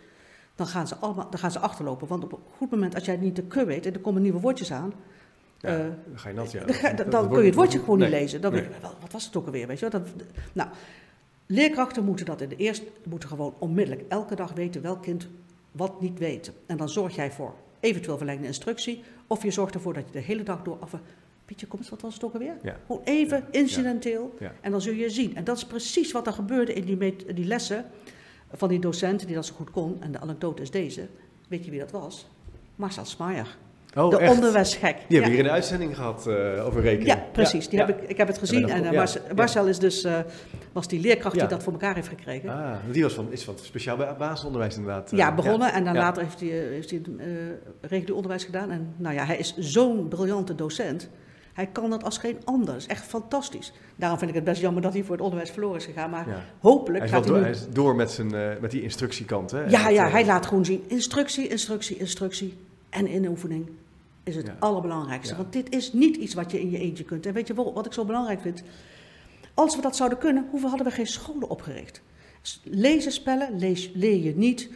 dan gaan ze, allemaal, dan gaan ze achterlopen. Want op een goed moment, als jij niet de K weet en er komen nieuwe woordjes aan, Ja, eh, dan ga je nat, ja. dan, kun je het woordje gewoon nee. niet lezen. Dan nee. je, wel, wat was het ook alweer, weet je? Dat, nou, leerkrachten moeten dat in de eerste, moeten gewoon onmiddellijk elke dag weten welk kind wat niet weet. En dan zorg jij voor eventueel verlengde instructie, of je zorgt ervoor dat je de hele dag door, eh, Pietje, kom eens, wat was het ook alweer? Ja. Gewoon even Ja. incidenteel, Ja. en dan zul je zien. En dat is precies wat er gebeurde in die, met- die lessen van die docent die dat zo goed kon. En de anekdote is deze. Weet je wie dat was? Marcel Smaier. Oh, de echt? onderwijsgek. Die hebben Ja. we hier in de uitzending gehad eh, over rekenen. Ja, precies. Die Ja. Heb ik, ik heb het gezien. En eh. Marcel, is dus eh, was die leerkracht die dat voor elkaar heeft gekregen. Ah, die was van, is van het speciaal ba- basisonderwijs inderdaad. ja, begonnen en dan later heeft hij, heeft hij regulier onderwijs gedaan. En nou ja, hij is zo'n briljante docent. Hij kan dat als geen ander. Dat is echt fantastisch. Daarom vind ik het best jammer dat hij voor het onderwijs verloren is gegaan. Maar Ja. hopelijk Hij gaat hij door, nu... hij is door met, zijn, met die instructiekant. Hè? Ja, En ja, hij laat gewoon zien. Instructie, instructie, instructie. En inoefening is het Ja. allerbelangrijkste. Ja. Want dit is niet iets wat je in je eentje kunt. En weet je wat, ik zo belangrijk vind? Als we dat zouden kunnen, hoeveel hadden we geen scholen opgericht? Lezen, spellen, lees, leer je niet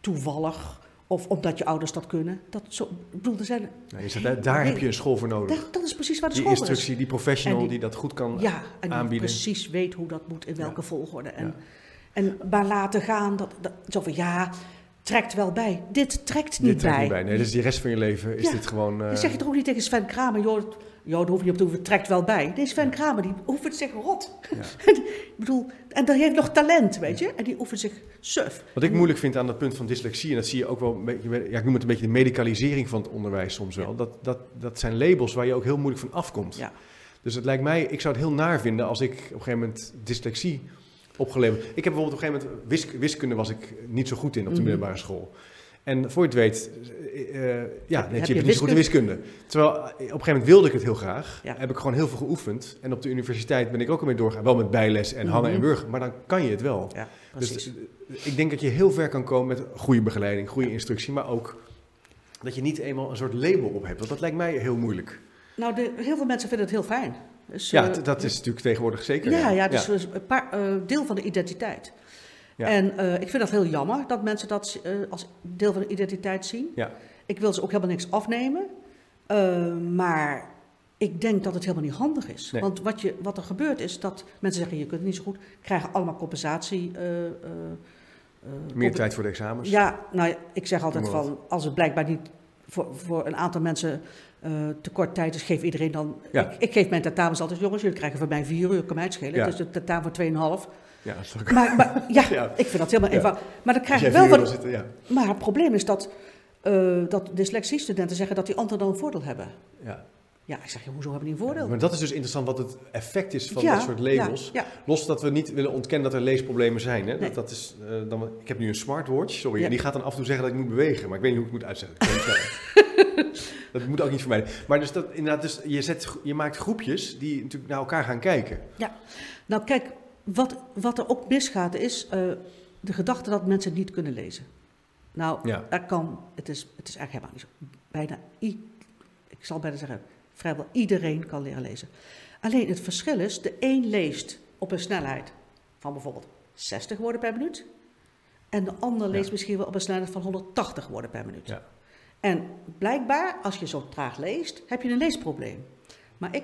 toevallig of omdat je ouders dat kunnen. Dat zo, ik bedoel, er zijn, nou, daar- heb je een school voor nodig. dat, dat is precies waar de Die school is. instructie, die professional die, die- dat goed kan Ja, en die aanbieden. precies weet hoe dat moet, in welke Ja. volgorde. En, en maar laten gaan, dat, dat, zo van ja, trekt wel bij. Dit trekt niet Dit trekt bij. niet bij. Nee, dus die rest van je leven is Ja. dit gewoon... eh, Dan zeg je toch ook niet tegen Sven Kramer, joh, joh, daar hoef je niet op te hoeven, trekt wel bij. Nee, Sven Kramer, die oefent zich rot. Ja. (laughs) ik bedoel, en die heeft nog talent, weet je. En die oefent zich suf. Wat ik moeilijk vind aan dat punt van dyslexie, en dat zie je ook wel een beetje, ja, ik noem het een beetje de medicalisering van het onderwijs soms wel. Dat, dat, dat zijn labels waar je ook heel moeilijk van afkomt. Ja. Dus het lijkt mij, ik zou het heel naar vinden als ik op een gegeven moment dyslexie opgeleverd. Ik heb bijvoorbeeld op een gegeven moment, wisk- wiskunde was ik niet zo goed in op de Mhm. middelbare school. En voor je het weet, eh, eh, ja, Heb- je je niet zo goed in wiskunde. Terwijl eh, op een gegeven moment wilde ik het heel graag. Ja. Heb ik gewoon heel veel geoefend. En op de universiteit ben ik ook ermee doorgegaan. Wel met bijles en hangen Mhm. en wurgen. Maar dan kan je het wel. Ja, Dus ik denk dat je heel ver kan komen met goede begeleiding, goede instructie, maar ook dat je niet eenmaal een soort label op hebt. Want dat lijkt mij heel moeilijk. nou, de, heel veel mensen vinden het heel fijn. Dus, Ja, eh, dat is natuurlijk tegenwoordig zeker. Ja, ja, dus een paar, eh, deel van de identiteit. Ja. En eh, ik vind dat heel jammer dat mensen dat als deel van de identiteit zien. Ja. Ik wil ze ook helemaal niks afnemen. Maar ik denk dat het helemaal niet handig is. Nee. Want wat, je, wat er gebeurt is dat mensen zeggen: je kunt het niet zo goed, krijgen allemaal compensatie. Meer tijd voor de examens. Ja, nou ik zeg altijd van: als het blijkbaar niet voor, voor een aantal mensen eh, te kort tijd is, geef iedereen dan. Ja. Ik, ik geef mijn tentamens altijd: jongens, jullie krijgen van mij vier uur, kan mij het schelen. Ja. Het is een tentamen voor 2,5. Ja, ook- Maar, maar (laughs) ja, Ja. ik vind dat helemaal Ja. eenvoudig. Maar dan krijg je wel wat. wil zitten, ja. Maar het probleem is dat, eh dat dyslexiestudenten zeggen dat die anderen dan een voordeel hebben. Ja. Ja, ik zeg, ja, hoezo hebben die een voordeel? Maar dat is dus interessant wat het effect is van Ja, dat soort labels. Ja, ja. Los dat we niet willen ontkennen dat er leesproblemen zijn. Hè? Nee. Dat, dat is, eh, dan, ik heb nu een smartwatch, sorry, Ja. en die gaat dan af en toe zeggen dat ik moet bewegen. Maar ik weet niet hoe ik het moet uitzetten. (laughs) Dat moet ook niet voor mij. Maar dus dat, inderdaad, dus je, zet, je maakt groepjes die natuurlijk naar elkaar gaan kijken. Nou kijk, wat, wat er ook misgaat is eh, de gedachte dat mensen het niet kunnen lezen. Nou, Ja. dat kan, het is, het is eigenlijk helemaal niet zo. Bijna, ik zal bijna zeggen, vrijwel iedereen kan leren lezen. Alleen het verschil is, de een leest op een snelheid van bijvoorbeeld 60 woorden per minuut. En de ander Ja. leest misschien wel op een snelheid van 180 woorden per minuut. Ja. En blijkbaar, als je zo traag leest, heb je een leesprobleem. Maar ik,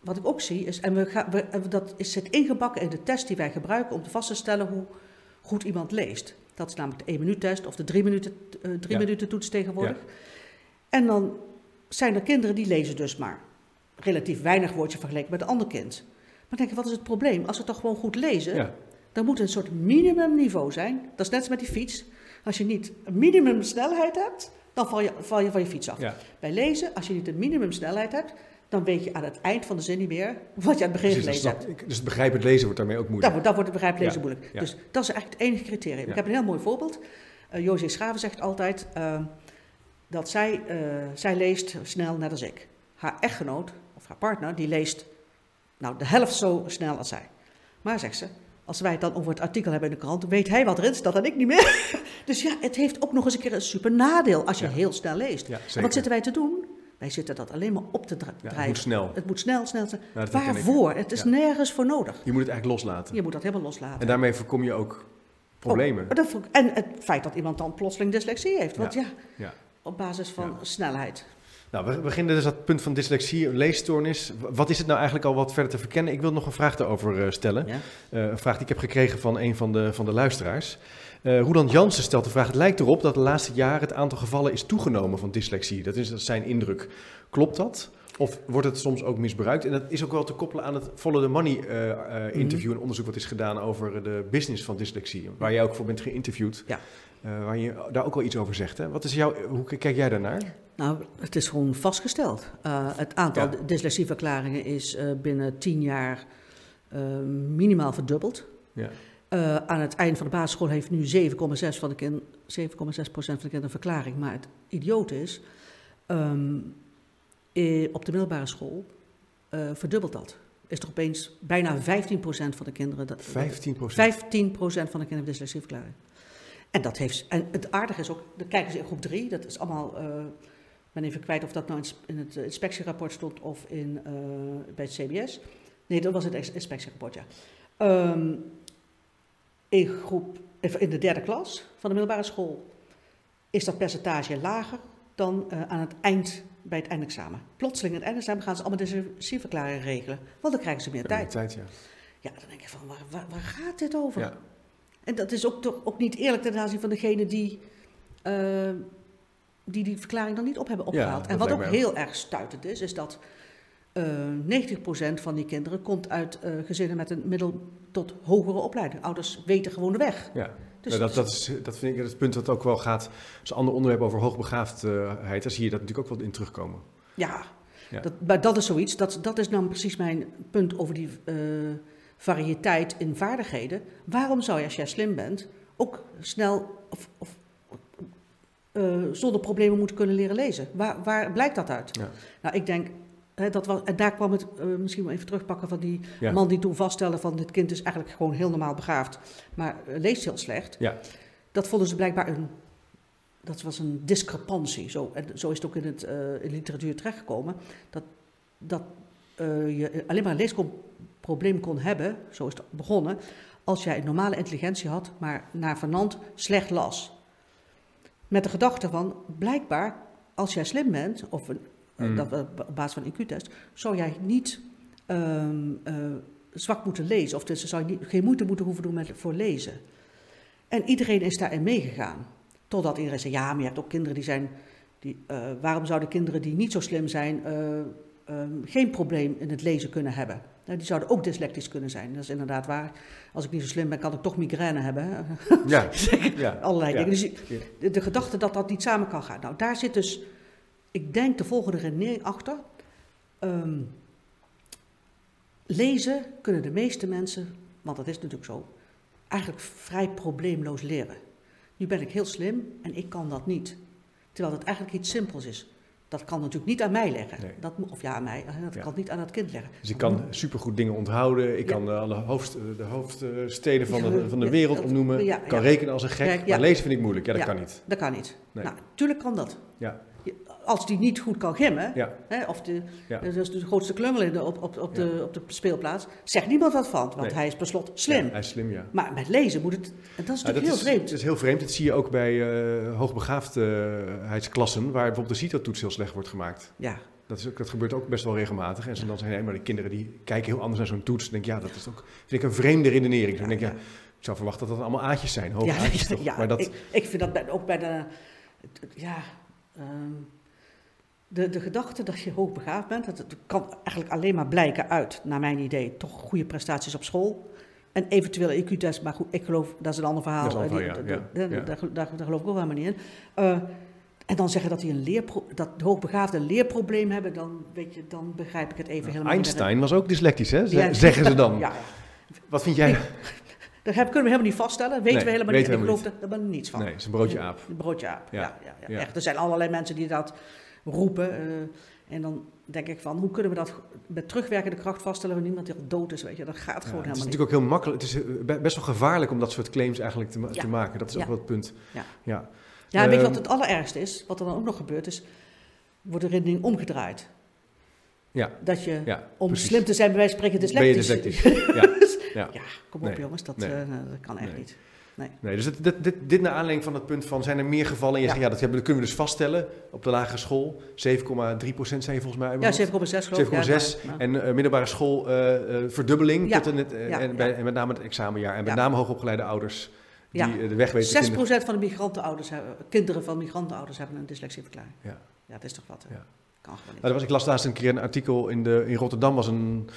wat ik ook zie is, en we gaan, we, en dat is zit ingebakken in de test die wij gebruiken om te vast te stellen hoe goed iemand leest. Dat is namelijk de 1 minuut test of de 3 minuten, eh, drie Ja. minuten toets tegenwoordig. En dan zijn er kinderen die lezen dus maar relatief weinig woordjes vergeleken met een ander kind. Maar denk je, wat is het probleem? Als ze toch gewoon goed lezen, Ja. dan moet een soort minimumniveau zijn. Dat is net als met die fiets. Als je niet een minimumsnelheid hebt, dan val je, val je van je fiets af. Ja. Bij lezen, als je niet een minimumsnelheid hebt, dan weet je aan het eind van de zin niet meer wat je aan het begin Precies, gelezen dat hebt. dus het begrijpend lezen wordt daarmee ook moeilijk. dan wordt het begrijpelijk lezen Ja, moeilijk. Dus dat is eigenlijk het enige criterium. Ik heb een heel mooi voorbeeld. Uh, José Schaven zegt altijd eh, dat zij, eh, zij leest snel net als ik. Haar echtgenoot, of haar partner, die leest nou, de helft zo snel als zij. Maar, zegt ze, als wij het dan over het artikel hebben in de krant, weet hij wat erin staat en ik niet meer. (laughs) dus ja, het heeft ook nog eens een keer een super nadeel als je Ja. heel snel leest. Ja, En zeker. wat zitten wij te doen? Wij zitten dat alleen maar op te dra- Ja, het moet snel. Het moet snel, snel, snel. Ik. Waarvoor? Het is nergens voor nodig. Je moet het eigenlijk loslaten. Je moet dat helemaal loslaten. En daarmee voorkom je ook problemen. Oh, ik- en het feit dat iemand dan plotseling dyslexie heeft. Want ja, Ja. Op basis van Ja. snelheid. Nou, we beginnen dus dat punt van dyslexie, leesstoornis. Wat is het nou eigenlijk al wat verder te verkennen? Ik wil nog een vraag daarover eh, stellen. Ja? Eh, een vraag die ik heb gekregen van een van de, van de luisteraars. Eh Roland Jansen stelt de vraag: Het lijkt erop dat de laatste jaren het aantal gevallen is toegenomen van dyslexie. Dat is, dat is zijn indruk. Klopt dat? Of wordt het soms ook misbruikt? En dat is ook wel te koppelen aan het Follow the Money eh, eh, interview, een onderzoek wat is gedaan over de business van dyslexie, waar jij ook voor bent geïnterviewd. Ja. Eh, waar je daar ook wel iets over zegt. Hè? Wat is jouw, hoe kijk jij daarnaar? Nou, het is gewoon vastgesteld. Het aantal Ja. dyslexieverklaringen is binnen tien jaar minimaal verdubbeld. Ja. Uh, aan het eind van de basisschool heeft nu 7,6 van de kind, 7,6% van de kinderen een verklaring. Maar het idioot is, um, op de middelbare school uh, verdubbelt dat. Is er opeens bijna 15% van de kinderen. Dat, 15%? 15% van de kinderen heeft dyslexieverklaring. En dat heeft. En het aardige is ook, dan kijken ze in groep 3, dat is allemaal. Uh, ik ben even kwijt of dat nou in het inspectierapport stond of in, uh, bij het CBS. Nee, dat was het inspectierapport, ja. Um, in, groep, in de derde klas van de middelbare school is dat percentage lager dan uh, aan het eind bij het eindexamen. Plotseling in het eindexamen gaan ze allemaal dyslexieverklaringen regelen, want dan krijgen ze meer tijd. tijd ja. Ja, dan denk je van, waar, waar, waar gaat dit over? Ja. En dat is ook, toch ook niet eerlijk ten aanzien van degene die, uh, die die verklaring dan niet op hebben opgehaald. en wat ook heel erg stuitend is, is dat uh, 90% van die kinderen komt uit uh, gezinnen met een middel tot hogere opleiding. Ouders weten gewoon de weg. Ja. Dus Nou, dat, dat, is, dat vind ik het punt dat ook wel gaat. als een ander onderwerp over hoogbegaafdheid. Daar zie je dat natuurlijk ook wel in terugkomen. Ja, Ja. Dat, maar dat is zoiets. Dat, dat is nou precies mijn punt over die uh, variëteit in vaardigheden. Waarom zou je, als jij slim bent, ook snel of, of uh, zonder problemen moeten kunnen leren lezen? Waar, waar blijkt dat uit? Ja. Nou, ik denk. Hè, dat was, en daar kwam het, uh, misschien wel even terugpakken van die Ja. man die toen vaststelde van dit kind is eigenlijk gewoon heel normaal begaafd, maar uh, leest heel slecht. Ja. Dat vonden ze blijkbaar een, dat was een discrepantie. Zo, en zo is het ook in, het, uh, in literatuur terechtgekomen. Dat, dat je alleen maar een leesprobleem kon hebben, zo is het begonnen, als jij een normale intelligentie had, maar naar Vernant slecht las. Met de gedachte van, blijkbaar, als jij slim bent, of een, Mm. dat, op basis van een IQ-test, zou jij niet um, uh, zwak moeten lezen. Of dus zou je niet, geen moeite moeten hoeven doen met, voor lezen. En iedereen is daarin meegegaan. Totdat iedereen zei, ja, maar je hebt ook kinderen die zijn... Die, uh, waarom zouden kinderen die niet zo slim zijn... Uh, um, geen probleem in het lezen kunnen hebben? Nou, die zouden ook dyslectisch kunnen zijn. Dat is inderdaad waar. Als ik niet zo slim ben, kan ik toch migraine hebben. Ja. (laughs) ja. Allerlei ja. dingen. Dus de, de gedachte dat dat niet samen kan gaan. Nou, daar zit dus, ik denk, de volgende redenering achter. Um, lezen kunnen de meeste mensen, want dat is natuurlijk zo, eigenlijk vrij probleemloos leren. Nu ben ik heel slim en ik kan dat niet. Terwijl het eigenlijk iets simpels is. Dat kan natuurlijk niet aan mij leggen. Nee. Dat, of ja, aan mij. Dat Ja. kan niet aan het kind leggen. Dus ik kan supergoed dingen onthouden. Ik Ja. kan alle hoofd, de hoofdsteden van de, van de wereld dat- opnoemen. ja, kan rekenen als een gek. Maar lezen vind ik moeilijk. Ja, dat kan niet. Dat kan niet. Nee. Nou, tuurlijk kan dat. Ja. Als die niet goed kan gimmen, Ja. hè, of de, Ja. de grootste klungel in de, op, op, op, de, op de speelplaats, zegt niemand wat van, want Nee. hij is per slot slim. Ja, hij is slim, ja. Maar met lezen moet het, en dat is natuurlijk dat heel is, vreemd. Dat is heel vreemd. Dat zie je ook bij uh, hoogbegaafdheidsklassen, waar bijvoorbeeld de CITO-toets heel slecht wordt gemaakt. Ja, Dat, is ook, dat gebeurt ook best wel regelmatig. En ze dan zeggen, nee, maar de kinderen die kijken heel anders naar zo'n toets. Dan denk ja, dat is ook vind ik een vreemde redenering. Dan denk ik, ja. ik zou verwachten dat dat allemaal aatjes zijn, (laughs) hoge ja, aatjes toch? ja, maar dat, ik, ik vind dat bij, ook bij de, ja, ehm, de, de gedachte dat je hoogbegaafd bent, dat, dat kan eigenlijk alleen maar blijken uit, naar mijn idee, toch goede prestaties op school. En eventuele IQ-test, maar goed, ik geloof, dat is een ander verhaal. Dat is een. Daar, geloof ik ook helemaal niet in. Eh, en dan zeggen dat, die een leerpro dat de hoogbegaafden een leerprobleem hebben, dan, weet je, dan begrijp ik het even helemaal niet. Einstein was ook dyslectisch, hè? Ja. Zeggen ze dan. Ja, (laughs) ja. Wat vind jij? (laughs) Dat kunnen we helemaal niet vaststellen. Weten Nee, we helemaal weten niet. we Ik geloof er helemaal niets van. Nee, het is een broodje aap. Een broodje aap. Ja. Ja. Ja, ja, Ja. Echt. Er zijn allerlei mensen die dat roepen. eh, en dan denk ik van, hoe kunnen we dat met terugwerkende kracht vaststellen wanneer iemand die al dood is? Weet je, dat gaat Ja, gewoon het is helemaal niet. natuurlijk ook heel makkelijk. Het is eh, be- best wel gevaarlijk om dat soort claims eigenlijk te, Ja. te maken. Dat is ook wel het punt. Ja. ja. Ja, en weet je wat Ehm, het allerergste is? Wat er dan ook nog gebeurt is, wordt de redening omgedraaid. Ja, Dat je, ja om precies. slim te zijn, bij wijze van spreken Ben je dyslectisch. dyslectisch? ja. (laughs) Ja. ja, kom op Nee. jongens, dat, Nee. eh, dat kan echt Nee. niet. Nee. Nee, dus dit, dit, dit, dit naar aanleiding van het punt van, zijn er meer gevallen? En je Ja. zegt, ja, dat, hebben, dat kunnen we dus vaststellen op de lagere school. 7,3% zijn je volgens mij. Ja, hoofd. 7,6 geloof ik. 7,6 Ja, en eh, middelbare school eh, verdubbeling Ja. tot en, het, en, bij, en met name het examenjaar. En met name hoogopgeleide ouders die Ja. de weg weten te 6% vinden. van de migrantenouders hebben, kinderen van migrantenouders hebben een dyslexieverklaring. Ja. Ja, dat is toch wat? Kan gewoon niet. Nou, was, ik las laatst een keer een artikel in, de, in Rotterdam. was een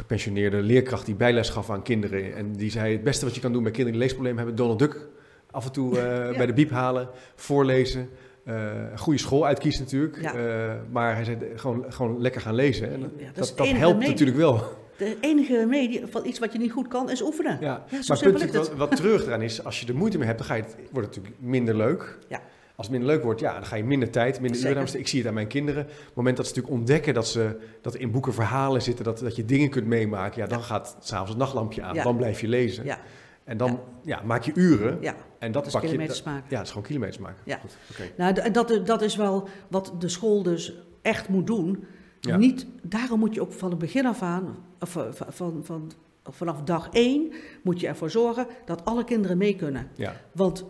gepensioneerde leerkracht die bijles gaf aan kinderen. En die zei: Het beste wat je kan doen bij kinderen die leesproblemen hebben, Donald Duck af en toe eh, (laughs) Ja. bij de biep halen, voorlezen. een goede school uitkiezen natuurlijk. Ja. Eh, maar hij zei: gewoon, gewoon lekker gaan lezen. En Ja, dat dat, helpt remedie. natuurlijk wel. De enige remedie van iets wat je niet goed kan, is oefenen. Ja. Maar punt, wat, wat treurig eraan is, als je er moeite mee hebt, dan ga je het, wordt het natuurlijk minder leuk. Ja. Als het minder leuk wordt, ja, dan ga je minder tijd, minder uren. Ik zie het aan mijn kinderen. Op het moment dat ze natuurlijk ontdekken dat, ze, dat in boeken verhalen zitten, dat, dat je dingen kunt meemaken, ja, dan gaat s'avonds het nachtlampje aan. Dan blijf je lezen. Ja, En dan ja. maak je uren. ja. En dat Dus pak je. kilometers dat- maken. ja, het is gewoon kilometers maken. Ja. Goed, oké. Nou, dat, dat is wel wat de school dus echt moet doen. Ja. Niet, daarom moet je ook van het begin af aan, of eh, van, van, van, vanaf dag één, moet je ervoor zorgen dat alle kinderen mee kunnen. Ja. Want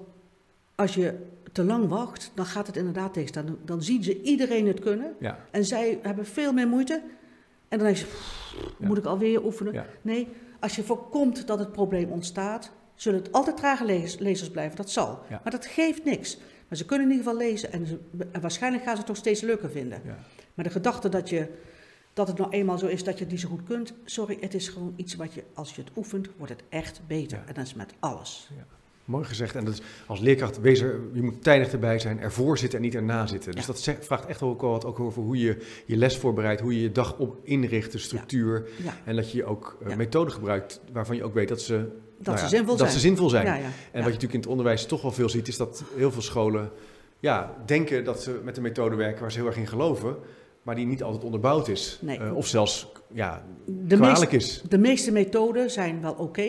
als je te lang wacht, dan gaat het inderdaad tegenstaan. Dan, dan zien ze iedereen het kunnen. Ja. En zij hebben veel meer moeite. En dan denk je, "Pff, Ja. moet ik alweer oefenen? Ja. Nee, als je voorkomt dat het probleem ontstaat, zullen het altijd trage lezers, lezers blijven. Dat zal. Ja. Maar dat geeft niks. Maar ze kunnen in ieder geval lezen en, ze, en waarschijnlijk gaan ze het toch steeds leuker vinden. Ja. Maar de gedachte dat, je, dat het nou eenmaal zo is dat je het niet zo goed kunt, sorry, het is gewoon iets wat je, als je het oefent, wordt het echt beter. Ja. En dat is met alles. Mooi gezegd. En dat is, als leerkracht, wees er, je moet tijdig erbij zijn, ervoor zitten en niet erna zitten. Dus Ja. dat vraagt echt ook wel wat ook over hoe je je les voorbereidt, hoe je je dag op inricht, de structuur. Ja, En dat je ook eh, methoden gebruikt waarvan je ook weet dat ze, dat nou ze zinvol dat zijn. ze zinvol zijn. Ja, ja. En wat je natuurlijk in het onderwijs toch wel veel ziet, is dat heel veel scholen ja, denken dat ze met een methode werken waar ze heel erg in geloven, maar die niet altijd onderbouwd is. Nee. Eh, of zelfs ja, De kwalijk is. de meeste methoden zijn wel oké,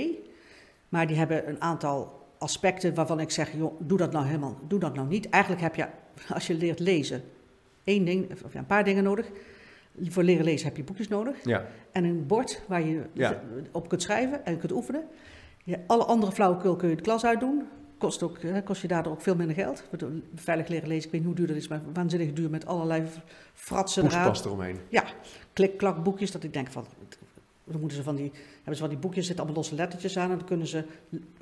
maar die hebben een aantal aspecten waarvan ik zeg, joh, doe dat nou helemaal, doe dat nou niet. Eigenlijk heb je, als je leert lezen, één ding, of ja, een paar dingen nodig. Voor leren lezen heb je boekjes nodig Ja, en een bord waar je Ja. op kunt schrijven en kunt oefenen. Ja, alle andere flauwekul kun je de klas uitdoen. Kost, ook, hè, kost je daardoor ook veel minder geld. Veilig leren lezen, ik weet niet hoe duur dat is, maar waanzinnig duur met allerlei fratsen eraan eromheen. klik-klak boekjes, dat ik denk van, dan moeten ze van die, hebben ze van die boekjes, zitten allemaal losse lettertjes aan en dan kunnen ze,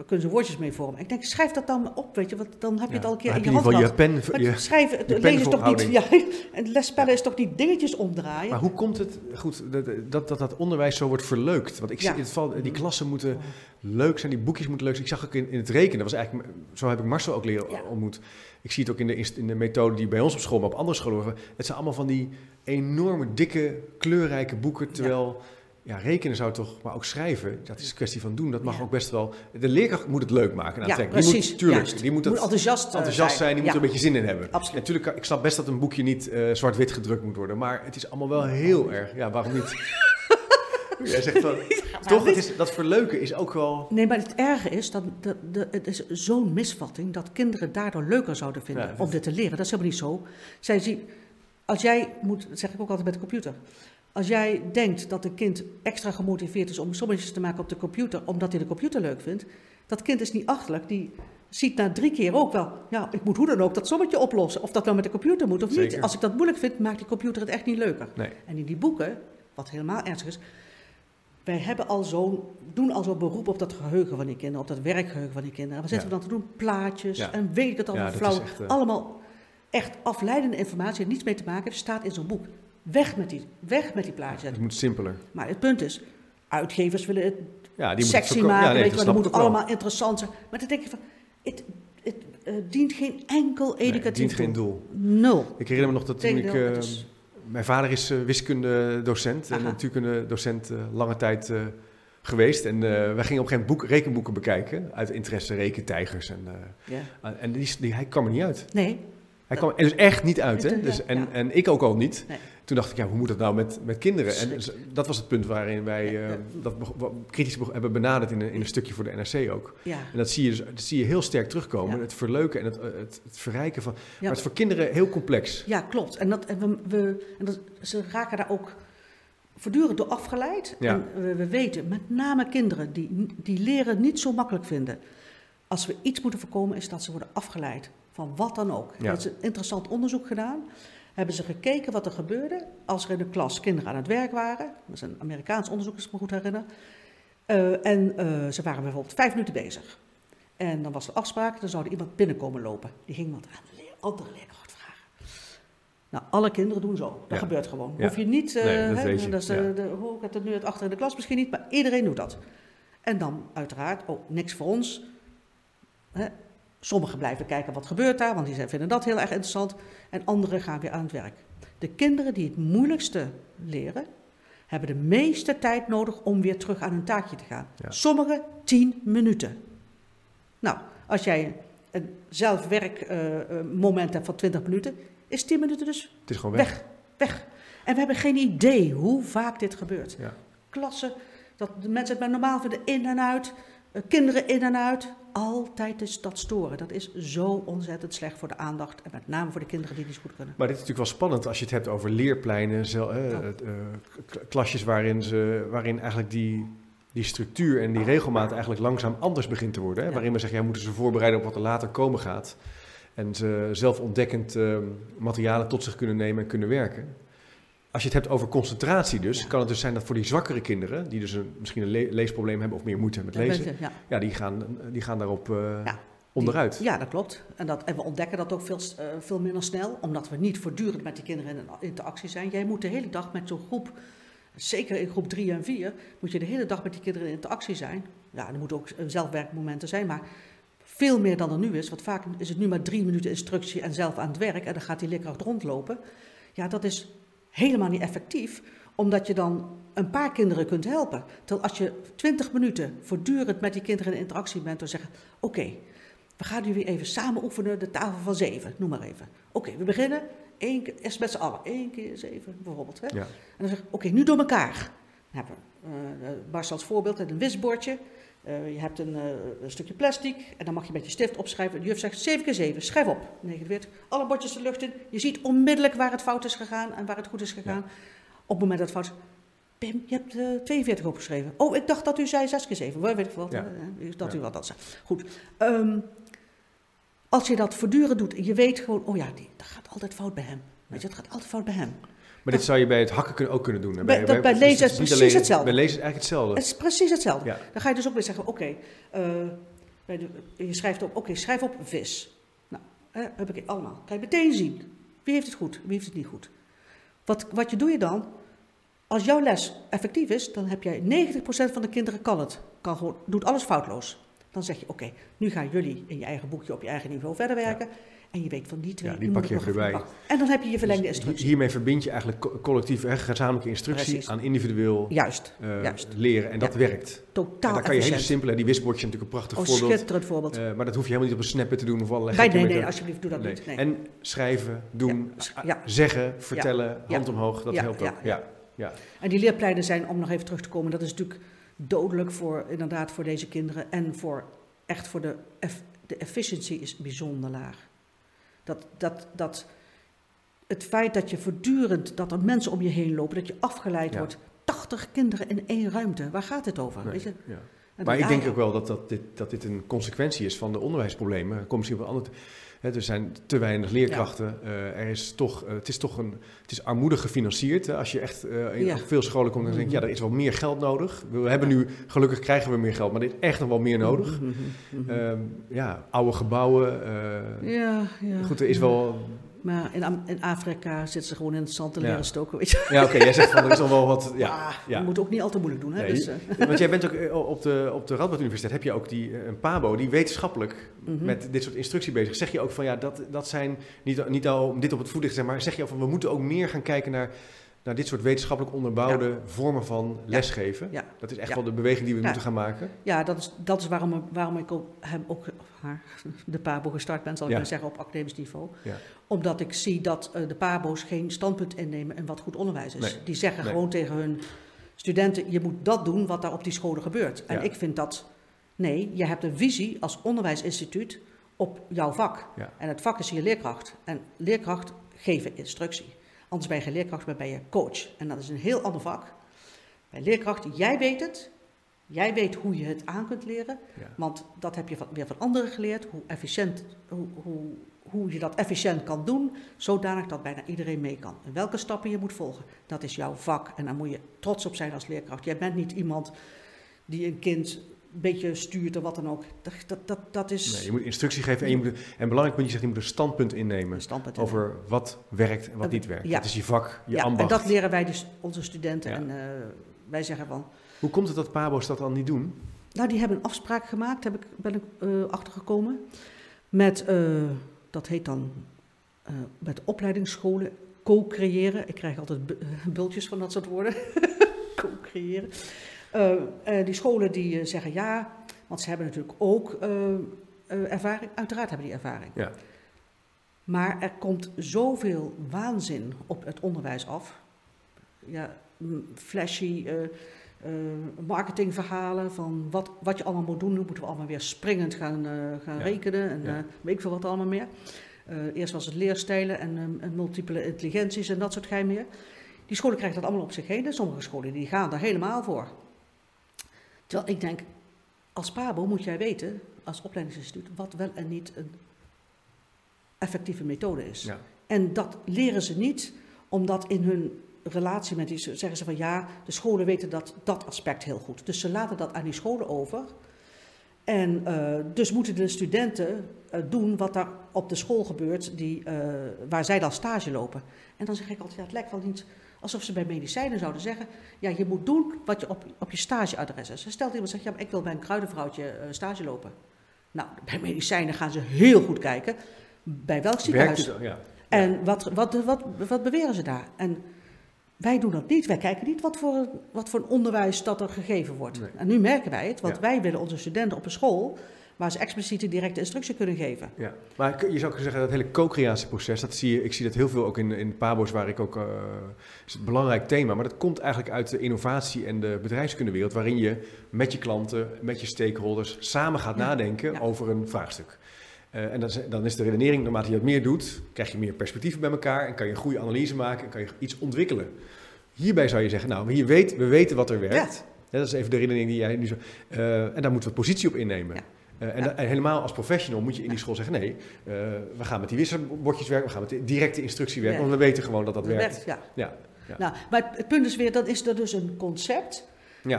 kunnen ze woordjes mee vormen. Ik denk, schrijf dat dan op, weet je, want dan heb je het al een keer in je hand je pen, je, schrijven, het lezen is toch niet, ja, en lesspellen is toch niet dingetjes omdraaien? Maar hoe komt het goed dat dat, dat, dat onderwijs zo wordt verleukt? Want ik zie het geval, die klassen moeten leuk zijn, die boekjes moeten leuk zijn. Ik zag ook in, in het rekenen, dat was eigenlijk, zo heb ik Marcel ook leren ontmoet. Ik zie het ook in de, in de methode die bij ons op school, maar op andere scholen. Het zijn allemaal van die enorme, dikke, kleurrijke boeken. Terwijl, ja, rekenen zou toch, maar ook schrijven, dat is een kwestie van doen. Dat mag Ja. ook best wel. De leerkracht moet het leuk maken. en ja, aantrekken. Die precies. moet, tuurlijk, juist. die moet, enthousiast, eh, enthousiast zijn, die moet Ja, er een beetje zin in hebben. Absoluut. Natuurlijk, ik snap best dat een boekje niet eh, zwart-wit gedrukt moet worden, maar het is allemaal wel heel erg. Ja, waarom niet? (laughs) Jij zegt van, (laughs) toch, het is, dat verleuken is ook wel. Nee, maar het erge is, dat het is zo'n misvatting dat kinderen daardoor leuker zouden vinden Ja, om dit te leren. Dat is helemaal niet zo. Zij zien, als jij moet, dat zeg ik ook altijd met de computer. Als jij denkt dat een kind extra gemotiveerd is om sommetjes te maken op de computer, omdat hij de computer leuk vindt, dat kind is niet achterlijk. Die ziet na drie keer ook wel, ja, ik moet hoe dan ook dat sommetje oplossen. Of dat nou met de computer moet of niet. Als ik dat moeilijk vind, maakt die computer het echt niet leuker. Nee. En in die boeken, wat helemaal ernstig is, wij hebben al zo'n, doen al zo'n beroep op dat geheugen van die kinderen, op dat werkgeheugen van die kinderen. En wat zitten Ja. we dan te doen? Plaatjes Ja. en weet ik het allemaal Ja, flauw. eh, Allemaal echt afleidende informatie, die niets mee te maken heeft, staat in zo'n boek. Weg met die, weg met die plaatjes. Het moet simpeler. Maar het punt is, uitgevers willen het Ja, die het sexy maken, Ja, nee, weet dat dat moet allemaal interessant zijn. Maar dan denk je van, het, het eh, dient geen enkel educatief het dient geen doel. Nul. Ik herinner me nog dat toen ik... Eh, Mijn vader is eh, wiskundedocent en Aha. natuurkundedocent eh lange tijd geweest. En eh, wij gingen op een gegeven moment boek, rekenboeken bekijken. Uit interesse rekentijgers. En, Ja. en die, die, hij kwam er niet uit. Nee, Hij kwam er dus echt niet uit. Hè? Dus, en, ja. en ik ook al niet. Nee. Toen dacht ik, ja, hoe moet dat nou met, met kinderen? En dat was het punt waarin wij eh, dat kritisch hebben benaderd in een, in een stukje voor de NRC ook. ja. En dat zie je, dus, dat zie je heel sterk terugkomen. Ja. Het verleuken en het, het, het verrijken van. Ja. Maar het is voor kinderen heel complex. Ja, klopt. En, dat, en, we, we, en dat, ze raken daar ook voortdurend door afgeleid. En we, we weten, met name kinderen, die, die leren niet zo makkelijk vinden. Als we iets moeten voorkomen, is dat ze worden afgeleid van wat dan ook. Er is een interessant onderzoek gedaan. Hebben ze gekeken wat er gebeurde als er in de klas kinderen aan het werk waren. Dat is een Amerikaans onderzoek, als ik me goed herinner. Eh, en eh, ze waren bijvoorbeeld vijf minuten bezig. En dan was er afspraak, dan zou er iemand binnenkomen lopen. Die ging wat aan de andere leerkracht vragen. Nou, alle kinderen doen zo. Dat Ja. gebeurt gewoon. Ja. Hoef je niet, Nee, dat hè, weet je, dat is, ja. de, oh, ik het nu het achter in de klas misschien niet, maar iedereen doet dat. En dan uiteraard, oh, niks voor ons. Hè. Sommigen blijven kijken wat gebeurt daar, want die vinden dat heel erg interessant. En anderen gaan weer aan het werk. De kinderen die het moeilijkste leren, hebben de meeste tijd nodig om weer terug aan hun taakje te gaan. Ja. Sommigen 10 minuten. Nou, als jij een zelfwerkmoment hebt van 20 minuten, is 10 minuten dus Het is gewoon weg. weg. Weg. En we hebben geen idee hoe vaak dit gebeurt. Ja. Klassen, dat de mensen het maar normaal vinden, in en uit. Eh, kinderen in en uit. Altijd is dat storen. Dat is zo ontzettend slecht voor de aandacht. En met name voor de kinderen die niet goed kunnen. Maar dit is natuurlijk wel spannend als je het hebt over leerpleinen, zel- eh, Ja. eh, klasjes waarin, ze, waarin eigenlijk die, die structuur en die regelmaat eigenlijk langzaam anders begint te worden. Hè? Ja. Waarin we zeggen, ja, moeten ze voorbereiden op wat er later komen gaat. En ze zelf ontdekkend eh, materialen tot zich kunnen nemen en kunnen werken. Als je het hebt over concentratie dus, kan het dus zijn dat voor die zwakkere kinderen, die dus een, misschien een le- leesprobleem hebben of meer moeite hebben met lezen, ja. ja, die, gaan, die gaan daarop Ja, onderuit. Ja, dat klopt. En, dat, en we ontdekken dat ook veel, eh, veel minder snel, omdat we niet voortdurend met die kinderen in interactie zijn. Jij moet de hele dag met zo'n groep, zeker in groep 3 en 4, moet je de hele dag met die kinderen in interactie zijn. Ja, er moeten ook eh, zelfwerkmomenten zijn, maar veel meer dan er nu is. Want vaak is het nu maar drie minuten instructie en zelf aan het werk en dan gaat die leerkracht rondlopen. Ja, dat is helemaal niet effectief, omdat je dan een paar kinderen kunt helpen. Terwijl als je 20 minuten voortdurend met die kinderen in interactie bent, door zeggen: Oké, we gaan nu weer even samen oefenen, de tafel van zeven, noem maar even. Oké, we beginnen. Eén keer, eerst met z'n allen, één keer zeven bijvoorbeeld. Hè? Ja. En dan zeg ik, oké, nu door elkaar. Dan hebben we uh, als voorbeeld met een wisbordje. Uh, je hebt een, uh, een, stukje plastic en dan mag je met je stift opschrijven. De juf zegt 7 keer 7, schrijf op. 49. Alle bordjes de lucht in. Je ziet onmiddellijk waar het fout is gegaan en waar het goed is gegaan. Ja. Op het moment dat het fout is. Pim, je hebt uh, 42 opgeschreven. Oh, ik dacht dat u zei 6 keer 7. Weet ik wat, ja. dat u wat dat zei. Goed. Um, als je dat voortdurend doet en je weet gewoon, oh ja, die, dat gaat altijd fout bij hem. Weet je, het gaat altijd fout bij hem. Maar dit zou je bij het hakken kunnen, ook kunnen doen. Hè? Bij, bij, bij lezen is het precies alleen, hetzelfde. Bij lezen is eigenlijk hetzelfde. Het is precies hetzelfde. Ja. Dan ga je dus ook weer zeggen, oké, okay, uh, je schrijft op, oké, okay, schrijf op vis. Nou, uh, heb ik allemaal. Kan je meteen zien. Wie heeft het goed, wie heeft het niet goed. Wat, wat je doe je dan? Als jouw les effectief is, dan heb jij 90% van de kinderen kan het. Kan gewoon, doet alles foutloos. Dan zeg je, oké, okay, nu gaan jullie in je eigen boekje op je eigen niveau verder werken. Ja. En je weet van die twee, ja, die pak je even bij. En dan heb je je verlengde dus instructie. Hiermee verbind je eigenlijk collectieve, hè, gezamenlijke instructie Precies. aan individueel juist, uh, juist. leren. En dat ja. werkt. Totaal en dan kan je hele simpele, die wisbordje natuurlijk een prachtig oh, voorbeeld. schitterend voorbeeld. Uh, maar dat hoef je helemaal niet op een snapper te doen of allerlei nee, nee, nee, alsjeblieft, doe dat Nee. niet. Nee. En schrijven, doen, Ja, zeggen, vertellen, hand omhoog, dat helpt ook. Ja. Ja. En die leerpleinen zijn, om nog even terug te komen, dat is natuurlijk dodelijk voor, inderdaad, voor deze kinderen. En voor, echt voor de, de efficiency is bijzonder laag. Dat, dat, dat, het feit dat je voortdurend, dat er mensen om je heen lopen, dat je afgeleid Ja. wordt. 80 kinderen in één ruimte, waar gaat het over? Nee, Weet je? ja. Maar ik denk ook wel dat, dat, dit, dat dit een consequentie is van de onderwijsproblemen. Er komt misschien wel ander. Hè, er zijn te weinig leerkrachten. Eh, er is toch, eh, het is toch een, het is armoedig gefinancierd. Hè. Als je echt eh, in Ja. op veel scholen komt, dan denk je, ja, er is wel meer geld nodig. We hebben nu, gelukkig krijgen we meer geld, maar er is echt nog wel meer nodig. Mhm, mhm, mhm. Ehm, ja, oude gebouwen. ja, ja. Goed, er is wel. Maar in, in Afrika zitten ze gewoon in het zand te Ja. leren stoken, weet je. Ja, oké, jij zegt van er is nog wel wat. Ja, Ah, ja. Je moet ook niet al te moeilijk doen, hè. Nee, dus, eh, (laughs) Want jij bent ook eh, op de, op de Radboud Universiteit, heb je ook die, eh, een PABO, die wetenschappelijk mhm. met dit soort instructie bezig. Zeg je ook van ja, dat, dat zijn niet, niet al om dit op het voetlicht te zetten, maar zeg je ook van we moeten ook meer gaan kijken naar, naar dit soort wetenschappelijk onderbouwde vormen van lesgeven. Ja. Dat is echt wel de beweging die we moeten gaan maken. Ja, dat is, dat is waarom, waarom ik ook, hem ook haar, (laughs) de PABO gestart ben, zal ik maar zeggen, op academisch niveau. Ja. Omdat ik zie dat eh, de PABO's geen standpunt innemen in wat goed onderwijs is. Nee. Die zeggen Nee. gewoon tegen hun studenten, je moet dat doen wat daar op die scholen gebeurt. En ik vind dat, nee, je hebt een visie als onderwijsinstituut op jouw vak. En het vak is hier leerkracht. En leerkracht geven instructie. Anders ben je geen leerkracht, maar ben je coach. En dat is een heel ander vak. Bij leerkracht, jij weet het, Jij weet hoe je het aan kunt leren, Ja. want dat heb je van, weer van anderen geleerd, hoe, efficiënt, hoe, hoe, hoe je dat efficiënt kan doen, zodanig dat bijna iedereen mee kan. En welke stappen je moet volgen, dat is jouw vak en daar moet je trots op zijn als leerkracht. Jij bent niet iemand die een kind een beetje stuurt of wat dan ook. Dat, dat, dat, dat is Nee, je moet instructie geven en, je moet, en belangrijk punt, je zegt, je moet een standpunt innemen een standpunt. over wat werkt en wat niet werkt. ja. Dat is je vak, je ja, ambacht. en dat leren wij dus onze studenten. Ja. En eh, wij zeggen van, Hoe komt het dat Pabo's dat dan niet doen? Nou, die hebben een afspraak gemaakt, heb ik, ben ik eh, achtergekomen. Met, eh, dat heet dan, met opleidingsscholen co-creëren. Ik krijg altijd bu- bultjes van dat soort woorden. (laughs) co-creëren. Eh, eh, die scholen die eh, zeggen ja, want ze hebben natuurlijk ook ervaring. Uiteraard hebben die ervaring. Ja. Maar er komt zoveel waanzin op het onderwijs af. Ja, flashy marketingverhalen van wat, wat je allemaal moet doen. Nu moeten we allemaal weer springend gaan, gaan Ja. rekenen en Ja. weet ik veel wat allemaal meer. Eerst was het leerstijlen en, en multiple intelligenties en dat soort gein meer. Die scholen krijgen dat allemaal op zich heen. En sommige scholen die gaan daar helemaal voor. Terwijl ik denk, als PABO moet jij weten, als opleidingsinstituut, wat wel en niet een effectieve methode is. Ja. En dat leren ze niet, omdat in hun relatie met die zeggen ze van ja, de scholen weten dat, dat aspect heel goed. Dus ze laten dat aan die scholen over. En eh, dus moeten de studenten eh, doen wat daar op de school gebeurt, die, eh, waar zij dan stage lopen. En dan zeg ik altijd, ja, het lijkt wel niet alsof ze bij medicijnen zouden zeggen, ja, je moet doen wat je op, op je stageadres is. Stelt iemand zegt, ja, maar ik wil bij een kruidenvrouwtje eh, stage lopen. Nou, bij medicijnen gaan ze heel goed kijken. Bij welk ziekenhuis? Het? Ja. En wat, wat, wat, wat beweren ze daar? En wij doen dat niet. Wij kijken niet wat voor, wat voor een onderwijs dat er gegeven wordt. Nee. En nu merken wij het, want Ja. wij willen onze studenten op een school waar ze expliciete directe instructie kunnen geven. Ja, maar je zou kunnen zeggen dat hele co-creatieproces, dat zie je, ik zie dat heel veel ook in, in Pabo's, waar ik ook, eh, is een belangrijk thema, maar dat komt eigenlijk uit de innovatie en de bedrijfskundewereld, waarin je met je klanten, met je stakeholders samen gaat Ja, nadenken ja. over een vraagstuk. Eh, en dan is, dan is de redenering, naarmate je dat meer doet, krijg je meer perspectieven bij elkaar en kan je een goede analyse maken en kan je iets ontwikkelen. Hierbij zou je zeggen, nou, hier weet, we weten wat er werkt. Ja, dat is even de redenering die jij nu zo... eh, en daar moeten we positie op innemen. Eh, en, Ja. en helemaal als professional moet je in die school zeggen: nee, eh, we gaan met die wisselbordjes werken, we gaan met de directe instructie werken, Ja. want we weten gewoon dat dat Dat werkt. ja. Ja, ja. Nou, maar het, punt is weer, dat is er dus een concept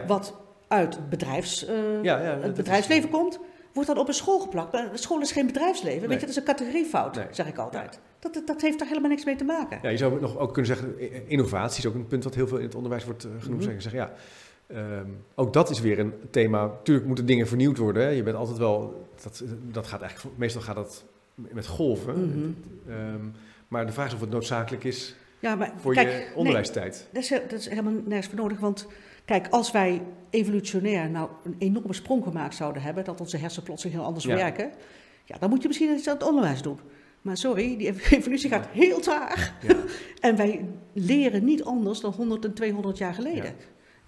wat uit het, bedrijfs, eh, het is- bedrijfsleven komt, wordt dan op een school geplakt. Maar school is geen bedrijfsleven, Nee. weet je, dat is een categoriefout, Nee. zeg ik altijd. Dat, dat, heeft daar helemaal niks mee te maken. Ja, je zou nog ook kunnen zeggen: innovatie is ook een punt wat heel veel in het onderwijs wordt genoemd. Mhm. Zeggen zeggen ja. Ehm, ook dat is weer een thema. Natuurlijk moeten dingen vernieuwd worden. Hè. Je bent altijd wel. Dat, dat gaat eigenlijk. Meestal gaat dat met golven. Mhm. Ehm, maar de vraag is of het noodzakelijk is Ja, maar voor kijk, je nee, onderwijstijd. Dat is, dat is helemaal nergens voor nodig. Want kijk, als wij evolutionair nou een enorme sprong gemaakt zouden hebben, dat onze hersenen plotseling heel anders Ja. werken, ja, dan moet je misschien iets aan het onderwijs doen. Maar sorry, die (laughs) evolutie gaat heel traag. Ja. (laughs) En wij leren niet anders dan 100 en 200 jaar geleden.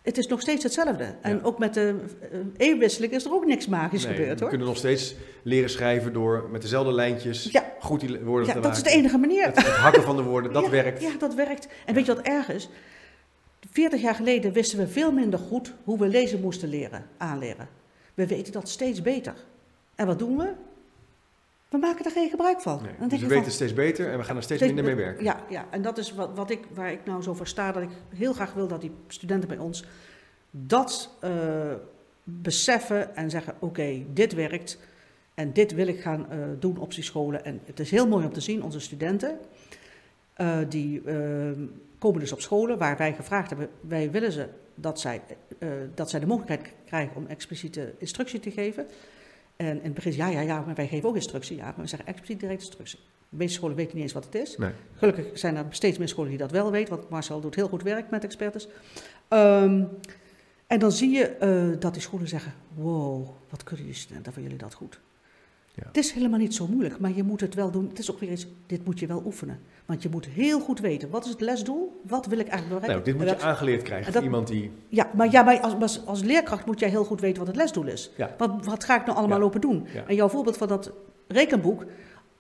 Ja. Het is nog steeds hetzelfde. En Ja. ook met de eh, eeuwwisseling is er ook niks magisch Nee, gebeurd we hoor. kunnen nog steeds leren schrijven door met dezelfde lijntjes Ja. goed die woorden Ja, te dat is de maken. enige manier. Het, het hakken van de woorden, dat (laughs) ja, werkt. Ja, dat werkt. En weet je wat erg is? 40 jaar geleden wisten we veel minder goed hoe we lezen moesten leren, aanleren. We weten dat steeds beter. En wat doen we? We maken er geen gebruik van. Nee, Dan dus we weten van, steeds beter en we gaan er steeds, steeds minder mee werken. Ja, ja, en dat is wat, wat ik, waar ik nou zo voor sta, dat ik heel graag wil dat die studenten bij ons dat eh, beseffen en zeggen, oké, dit werkt en dit wil ik gaan eh, doen op die scholen. En het is heel mooi om te zien, onze studenten, eh, die komen dus op scholen waar wij gevraagd hebben, wij willen ze dat zij, dat zij de mogelijkheid krijgen om expliciete instructie te geven. En in het begin, ja, ja, ja, maar wij geven ook instructie. Ja, maar we zeggen expliciet direct instructie. De meeste scholen weten niet eens wat het is. Nee. Gelukkig zijn er steeds meer scholen die dat wel weten, want Marcel doet heel goed werk met experts. Ehm, en dan zie je eh, dat die scholen zeggen, wow, wat kunnen die studenten van jullie dat goed. Ja. Het is helemaal niet zo moeilijk, maar je moet het wel doen. Het is ook weer eens, dit moet je wel oefenen. Want je moet heel goed weten, wat is het lesdoel? Wat wil ik eigenlijk bereiken? Nou, dit moet je aangeleerd krijgen dat- iemand die... ja, maar, ja, maar als, als, als leerkracht moet jij heel goed weten wat het lesdoel is. Ja. Wat, wat ga ik nou allemaal Ja. lopen doen? En jouw voorbeeld van dat rekenboek,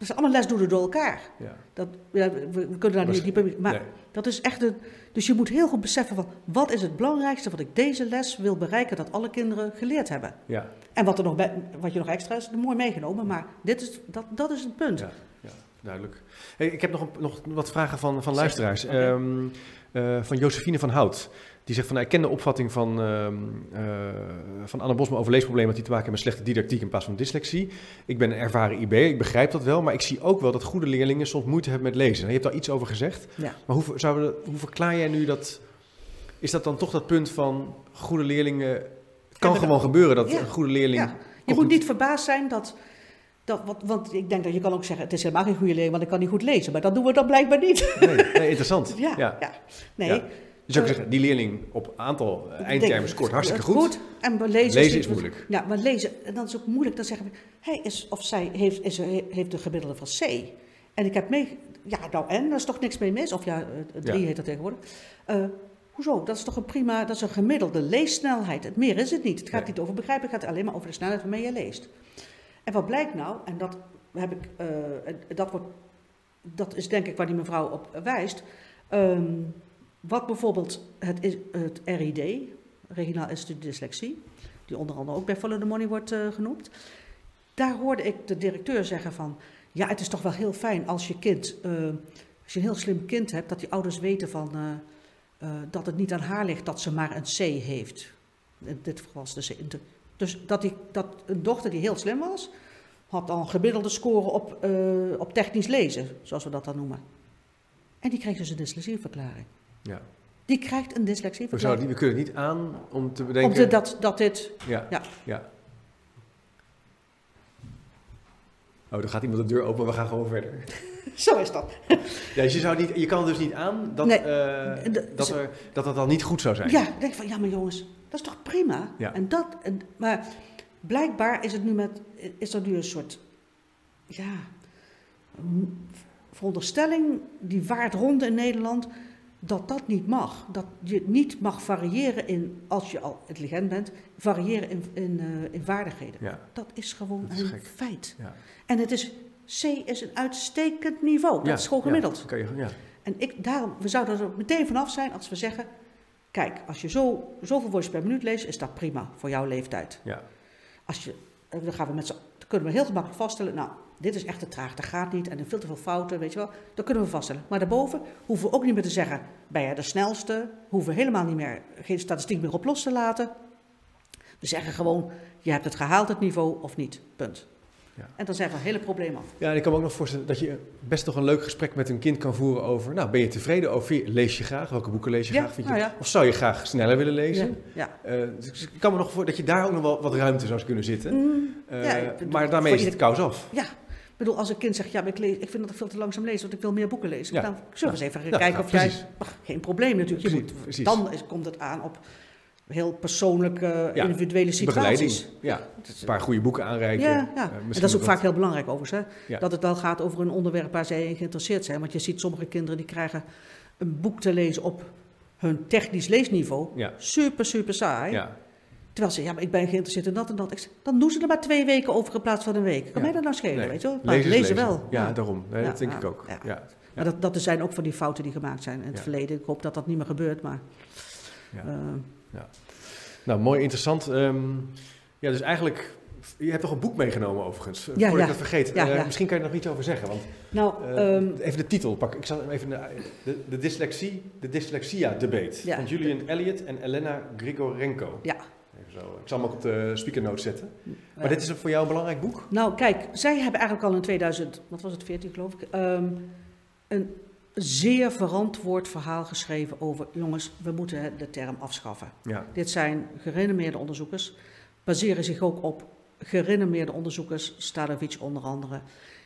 Dat zijn allemaal lesdoelen door elkaar. Ja. Dat, ja, we, we kunnen daar niet dieper... Maar Nee. dat is echt een... Dus je moet heel goed beseffen van... Wat is het belangrijkste wat ik deze les wil bereiken... dat alle kinderen geleerd hebben. Ja. En wat, er nog bij, wat je nog extra is, mooi meegenomen. Maar dit is, dat, dat is het punt. Ja, duidelijk. Hey, ik heb nog, een, nog wat vragen van, van luisteraars. Ehm, eh, van Josephine van Hout. Die zegt van, nou, ik ken de opvatting van, ehm eh, van Anne Bosma over leesproblemen... dat die te maken hebben met slechte didactiek in plaats van dyslexie. Ik ben een ervaren IB, ik begrijp dat wel. Maar ik zie ook wel dat goede leerlingen soms moeite hebben met lezen. Je hebt daar iets over gezegd. Ja. Maar hoe, we- hoe verklaar jij nu dat... Is dat dan toch dat punt van goede leerlingen... Het kan gewoon gebeuren dat Ja. een goede leerling... Ja. Je moet niet verbaasd zijn dat... dat wat, want ik denk dat je kan ook zeggen... het is helemaal geen goede leerling, want ik kan niet goed lezen. Maar dat doen we dan blijkbaar niet. Nee, nee, interessant. (laughs) ja, ja. ja. Nee, Ja. Dus ik Eh, zeggen, die leerling op aantal eh, eindtermen scoort hartstikke het goed. En lezen, Lezen is goed. moeilijk. Ja, maar lezen, en dan is ook moeilijk. Dan zeggen we, hij is of zij heeft, is, heeft een gemiddelde van C. En ik heb mee, ja, nou en, daar is toch niks mee mis? Of ja, eh, drie Ja. heet dat tegenwoordig. Eh, hoezo? Dat is toch een prima, dat is een gemiddelde leessnelheid. Het meer is het niet. Het gaat Nee. niet over begrijpen, het gaat alleen maar over de snelheid waarmee je leest. En wat blijkt nou, en dat heb ik, eh, dat wordt, dat is denk ik waar die mevrouw op wijst. Ehm, wat bijvoorbeeld het, het RID, Regionaal Instituut Dyslexie, die onder andere ook bij Follow the Money wordt eh, genoemd. Daar hoorde ik de directeur zeggen van, ja, het is toch wel heel fijn als je kind, eh, als je een heel slim kind hebt, dat die ouders weten van, dat het niet aan haar ligt dat ze maar een C heeft. In dit geval was de C. Dus dat, die, dat een dochter die heel slim was, had al een gemiddelde score op, eh, op technisch lezen, zoals we dat dan noemen. En die kreeg dus een dyslexieverklaring. Ja. Die krijgt een We, dyslexieverklaring. zouden, die- we kunnen niet aan om te bedenken... Om te, dat, dat dit... ja, ja. Ja. Oh, er gaat iemand de deur open, we gaan gewoon verder. (laughs) Zo is dat. (laughs) Ja, dus je, zou niet, je kan dus niet aan dat, Nee. eh, dat, er, dat het dan niet goed zou zijn. Ja, dan denk ik van, ja maar jongens, dat is toch prima? Ja. En dat, en, maar blijkbaar is, het nu met, is er nu een soort, ja, veronderstelling die waard rond in Nederland, dat dat niet mag. Dat je niet mag variëren in, als je al intelligent bent, variëren in, in, eh, in vaardigheden. Ja, Dat is gewoon Dat is een gek. feit. ja. En het is, C is een uitstekend niveau. Dat Ja, is gewoon gemiddeld. je, ja. En ik, daarom, we zouden er meteen vanaf zijn als we zeggen... Kijk, als je zo, zoveel woordjes per minuut leest, is dat prima voor jouw leeftijd. Ja. Als je, eh, dan, gaan we met z'n- kunnen we heel gemakkelijk vaststellen... Nou, dit is echt te traag, dat gaat niet en er veel te veel fouten, weet je wel. Dat kunnen we vaststellen. Maar daarboven hoeven we ook niet meer te zeggen... Ben jij de snelste? Hoeven we helemaal niet meer, geen statistiek meer op los te laten. We zeggen gewoon, je hebt het gehaald, het niveau, of niet. Punt. Ja. En dan zijn we hele probleem af. Ja, en ik kan me ook nog voorstellen dat je best nog een leuk gesprek met een kind kan voeren over... Nou, ben je tevreden over... Lees je graag? Welke boeken lees je Ja, graag? Vind je, nou ja. Of zou je graag sneller willen lezen? Ja. Eh, dus ik kan me nog voor dat je daar ook nog wel wat ruimte zou kunnen zitten. Mm, Eh, bedoel, maar daarmee is het kous af. Ja, ik bedoel, als een kind zegt, ja, maar ik, lees, ik vind dat ik veel te langzaam lees, want ik wil meer boeken lezen. Ja. Dan zullen we eens even Ja, kijken of precies. jij... Ach, geen probleem natuurlijk. Je moet. Dan is, komt het aan op heel persoonlijke, Ja, individuele situaties. Ja, een paar goede boeken aanreiken. Ja, Eh, ja. en misschien dat is ook vaak heel belangrijk overigens. Hè? Ja. Dat het wel gaat over een onderwerp waar zij in geïnteresseerd zijn. Want je ziet sommige kinderen die krijgen een boek te lezen op hun technisch leesniveau. Ja, Super, super saai. ja, Terwijl ze, ja, maar ik ben geïnteresseerd in dat en dat. Dan doen ze er maar twee weken over in plaats van een week. Kan mij dat nou schelen, Nee. weet je wel? Maar lezen lezen wel. Ja, daarom. Nee, dat denk ik ook. ja. Maar dat, dat zijn ook van die fouten die gemaakt zijn in het verleden. Ik hoop dat dat niet meer gebeurt, maar... Ja. eh, Nou, mooi interessant. Ehm, ja, dus eigenlijk... Je hebt toch een boek meegenomen overigens? Ja, Voordat ja. ik dat vergeet. Ja, Eh. Misschien kan je er nog iets over zeggen. Want, nou, eh, ehm, even de titel pakken. Ik zal even... De, de, de dyslexie, de dyslexia-debate. Ja. Van Julian Elliott en Elena Grigorenko. ja. Even zo. Ik zal hem ook op de speakernote zetten. Maar Ja. dit is voor jou een belangrijk boek? Nou, kijk, zij hebben eigenlijk al in 2000, wat was het, 14 geloof ik, ehm, een zeer verantwoord verhaal geschreven over, jongens, we moeten de term afschaffen. Ja. Dit zijn gerenommeerde onderzoekers, baseren zich ook op gerenommeerde onderzoekers, Stadovic onder andere,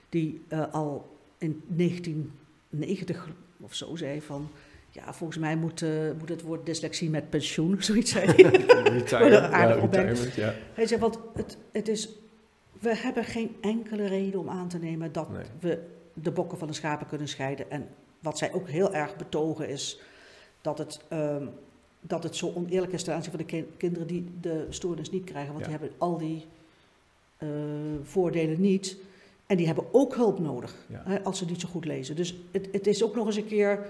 die eh, al in 1990 of zo zei van, ja, volgens mij moet, eh, moet het woord dyslexie met pensioen, zoiets een (laughs) aardig ja, retirement, ja. Hij zei, want het, het is, we hebben geen enkele reden om aan te nemen dat Nee. we de bokken van de schapen kunnen scheiden. En wat zij ook heel erg betogen is dat het, ehm, dat het zo oneerlijk is ten aanzien van de kin- kinderen die de stoornis niet krijgen. Want Ja. die hebben al die eh, voordelen niet. En die hebben ook hulp nodig Ja. hè, als ze niet zo goed lezen. Dus het, het is ook nog eens een keer.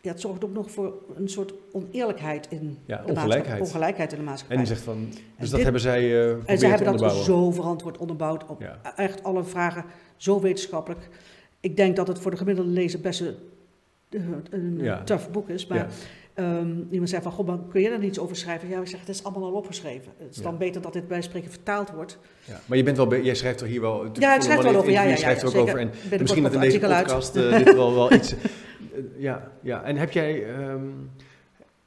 Ja, het zorgt ook nog voor een soort oneerlijkheid in Ja, de ongelijkheid. Ongelijkheid in de maatschappij. En die zegt van, dus En dat dit- hebben zij eh en ze hebben dat zo verantwoord onderbouwd. Op echt alle vragen zo wetenschappelijk. Ik denk dat het voor de gemiddelde lezer best een, een Ja. tough boek is. Maar Ja. Ehm, iemand zei van, goh, kun je daar niets over schrijven? Ja, ik zeg, het is allemaal al opgeschreven. Het is Ja. dan beter dat dit bij spreken vertaald wordt. Ja. Maar je bent wel, jij schrijft er hier wel... Ja, ik schrijf er wel over. Ja, ja, Je schrijft er ook over. En misschien dat in deze podcast eh, dit wel, (laughs) wel iets... eh, ja, ja, en heb jij... ehm,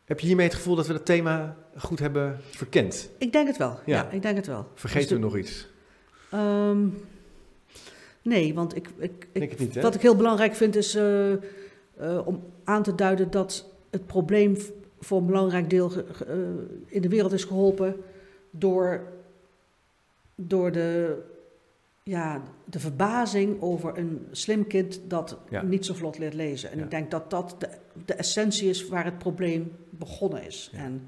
heb je hiermee het gevoel dat we het thema goed hebben verkend? Ik denk het wel. Ja. Ja, ik denk het wel. Vergeten Dus we nog iets? Ehm, nee, want ik, ik, niet, wat ik heel belangrijk vind is eh, eh, om aan te duiden dat het probleem voor een belangrijk deel eh, in de wereld is geholpen door, door de, ja, de verbazing over een slim kind dat Ja. niet zo vlot leert lezen. En Ja. ik denk dat dat de, de essentie is waar het probleem begonnen is. Ja. En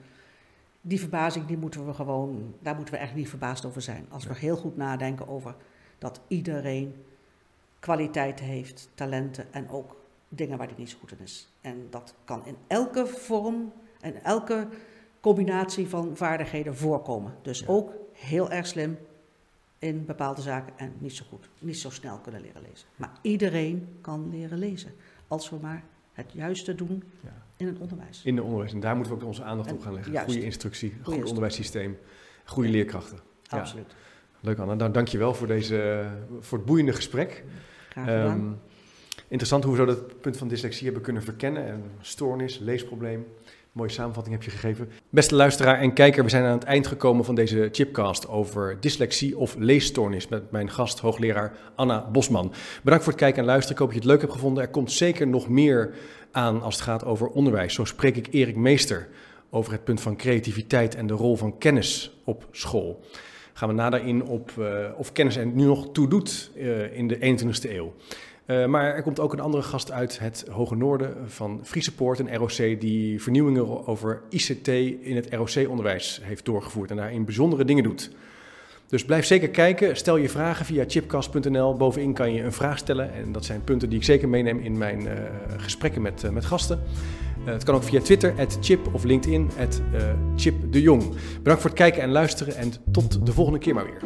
die verbazing, die moeten we gewoon, daar moeten we echt niet verbaasd over zijn. Als we heel goed nadenken over dat iedereen kwaliteiten heeft, talenten en ook dingen waar hij niet zo goed in is. En dat kan in elke vorm en elke combinatie van vaardigheden voorkomen. Dus Ja. ook heel erg slim in bepaalde zaken en niet zo goed, niet zo snel kunnen leren lezen. Maar iedereen kan leren lezen, als we maar het juiste doen Ja. in het onderwijs. In de onderwijs. En daar moeten we ook onze aandacht En op gaan leggen. Goede instructie, goed onderwijssysteem, goede leerkrachten. Ja. Leuk Anna, nou, dank je wel voor, deze, voor het boeiende gesprek. Graag gedaan. Ehm, interessant hoe we zo dat punt van dyslexie hebben kunnen verkennen. Een stoornis, leesprobleem. Mooie samenvatting heb je gegeven. Beste luisteraar en kijker, we zijn aan het eind gekomen van deze chipcast over dyslexie of leesstoornis met mijn gast, hoogleraar Anna Bosman. Bedankt voor het kijken en luisteren. Ik hoop dat je het leuk hebt gevonden. Er komt zeker nog meer aan als het gaat over onderwijs. Zo spreek ik Erik Meester over het punt van creativiteit en de rol van kennis op school. Gaan we nader in op eh, of kennis er nu nog toe doet eh, in de 21ste eeuw. Eh, maar er komt ook een andere gast uit het Hoge Noorden van Friesepoort, een ROC die vernieuwingen over ICT in het ROC-onderwijs heeft doorgevoerd en daarin bijzondere dingen doet. Dus blijf zeker kijken. Stel je vragen via chipcast.nl. Bovenin kan je een vraag stellen. En dat zijn punten die ik zeker meeneem in mijn gesprekken met, met gasten. Eh, het kan ook via Twitter, chip of LinkedIn, eh, Chip de Jong. Bedankt voor het kijken en luisteren en tot de volgende keer maar weer.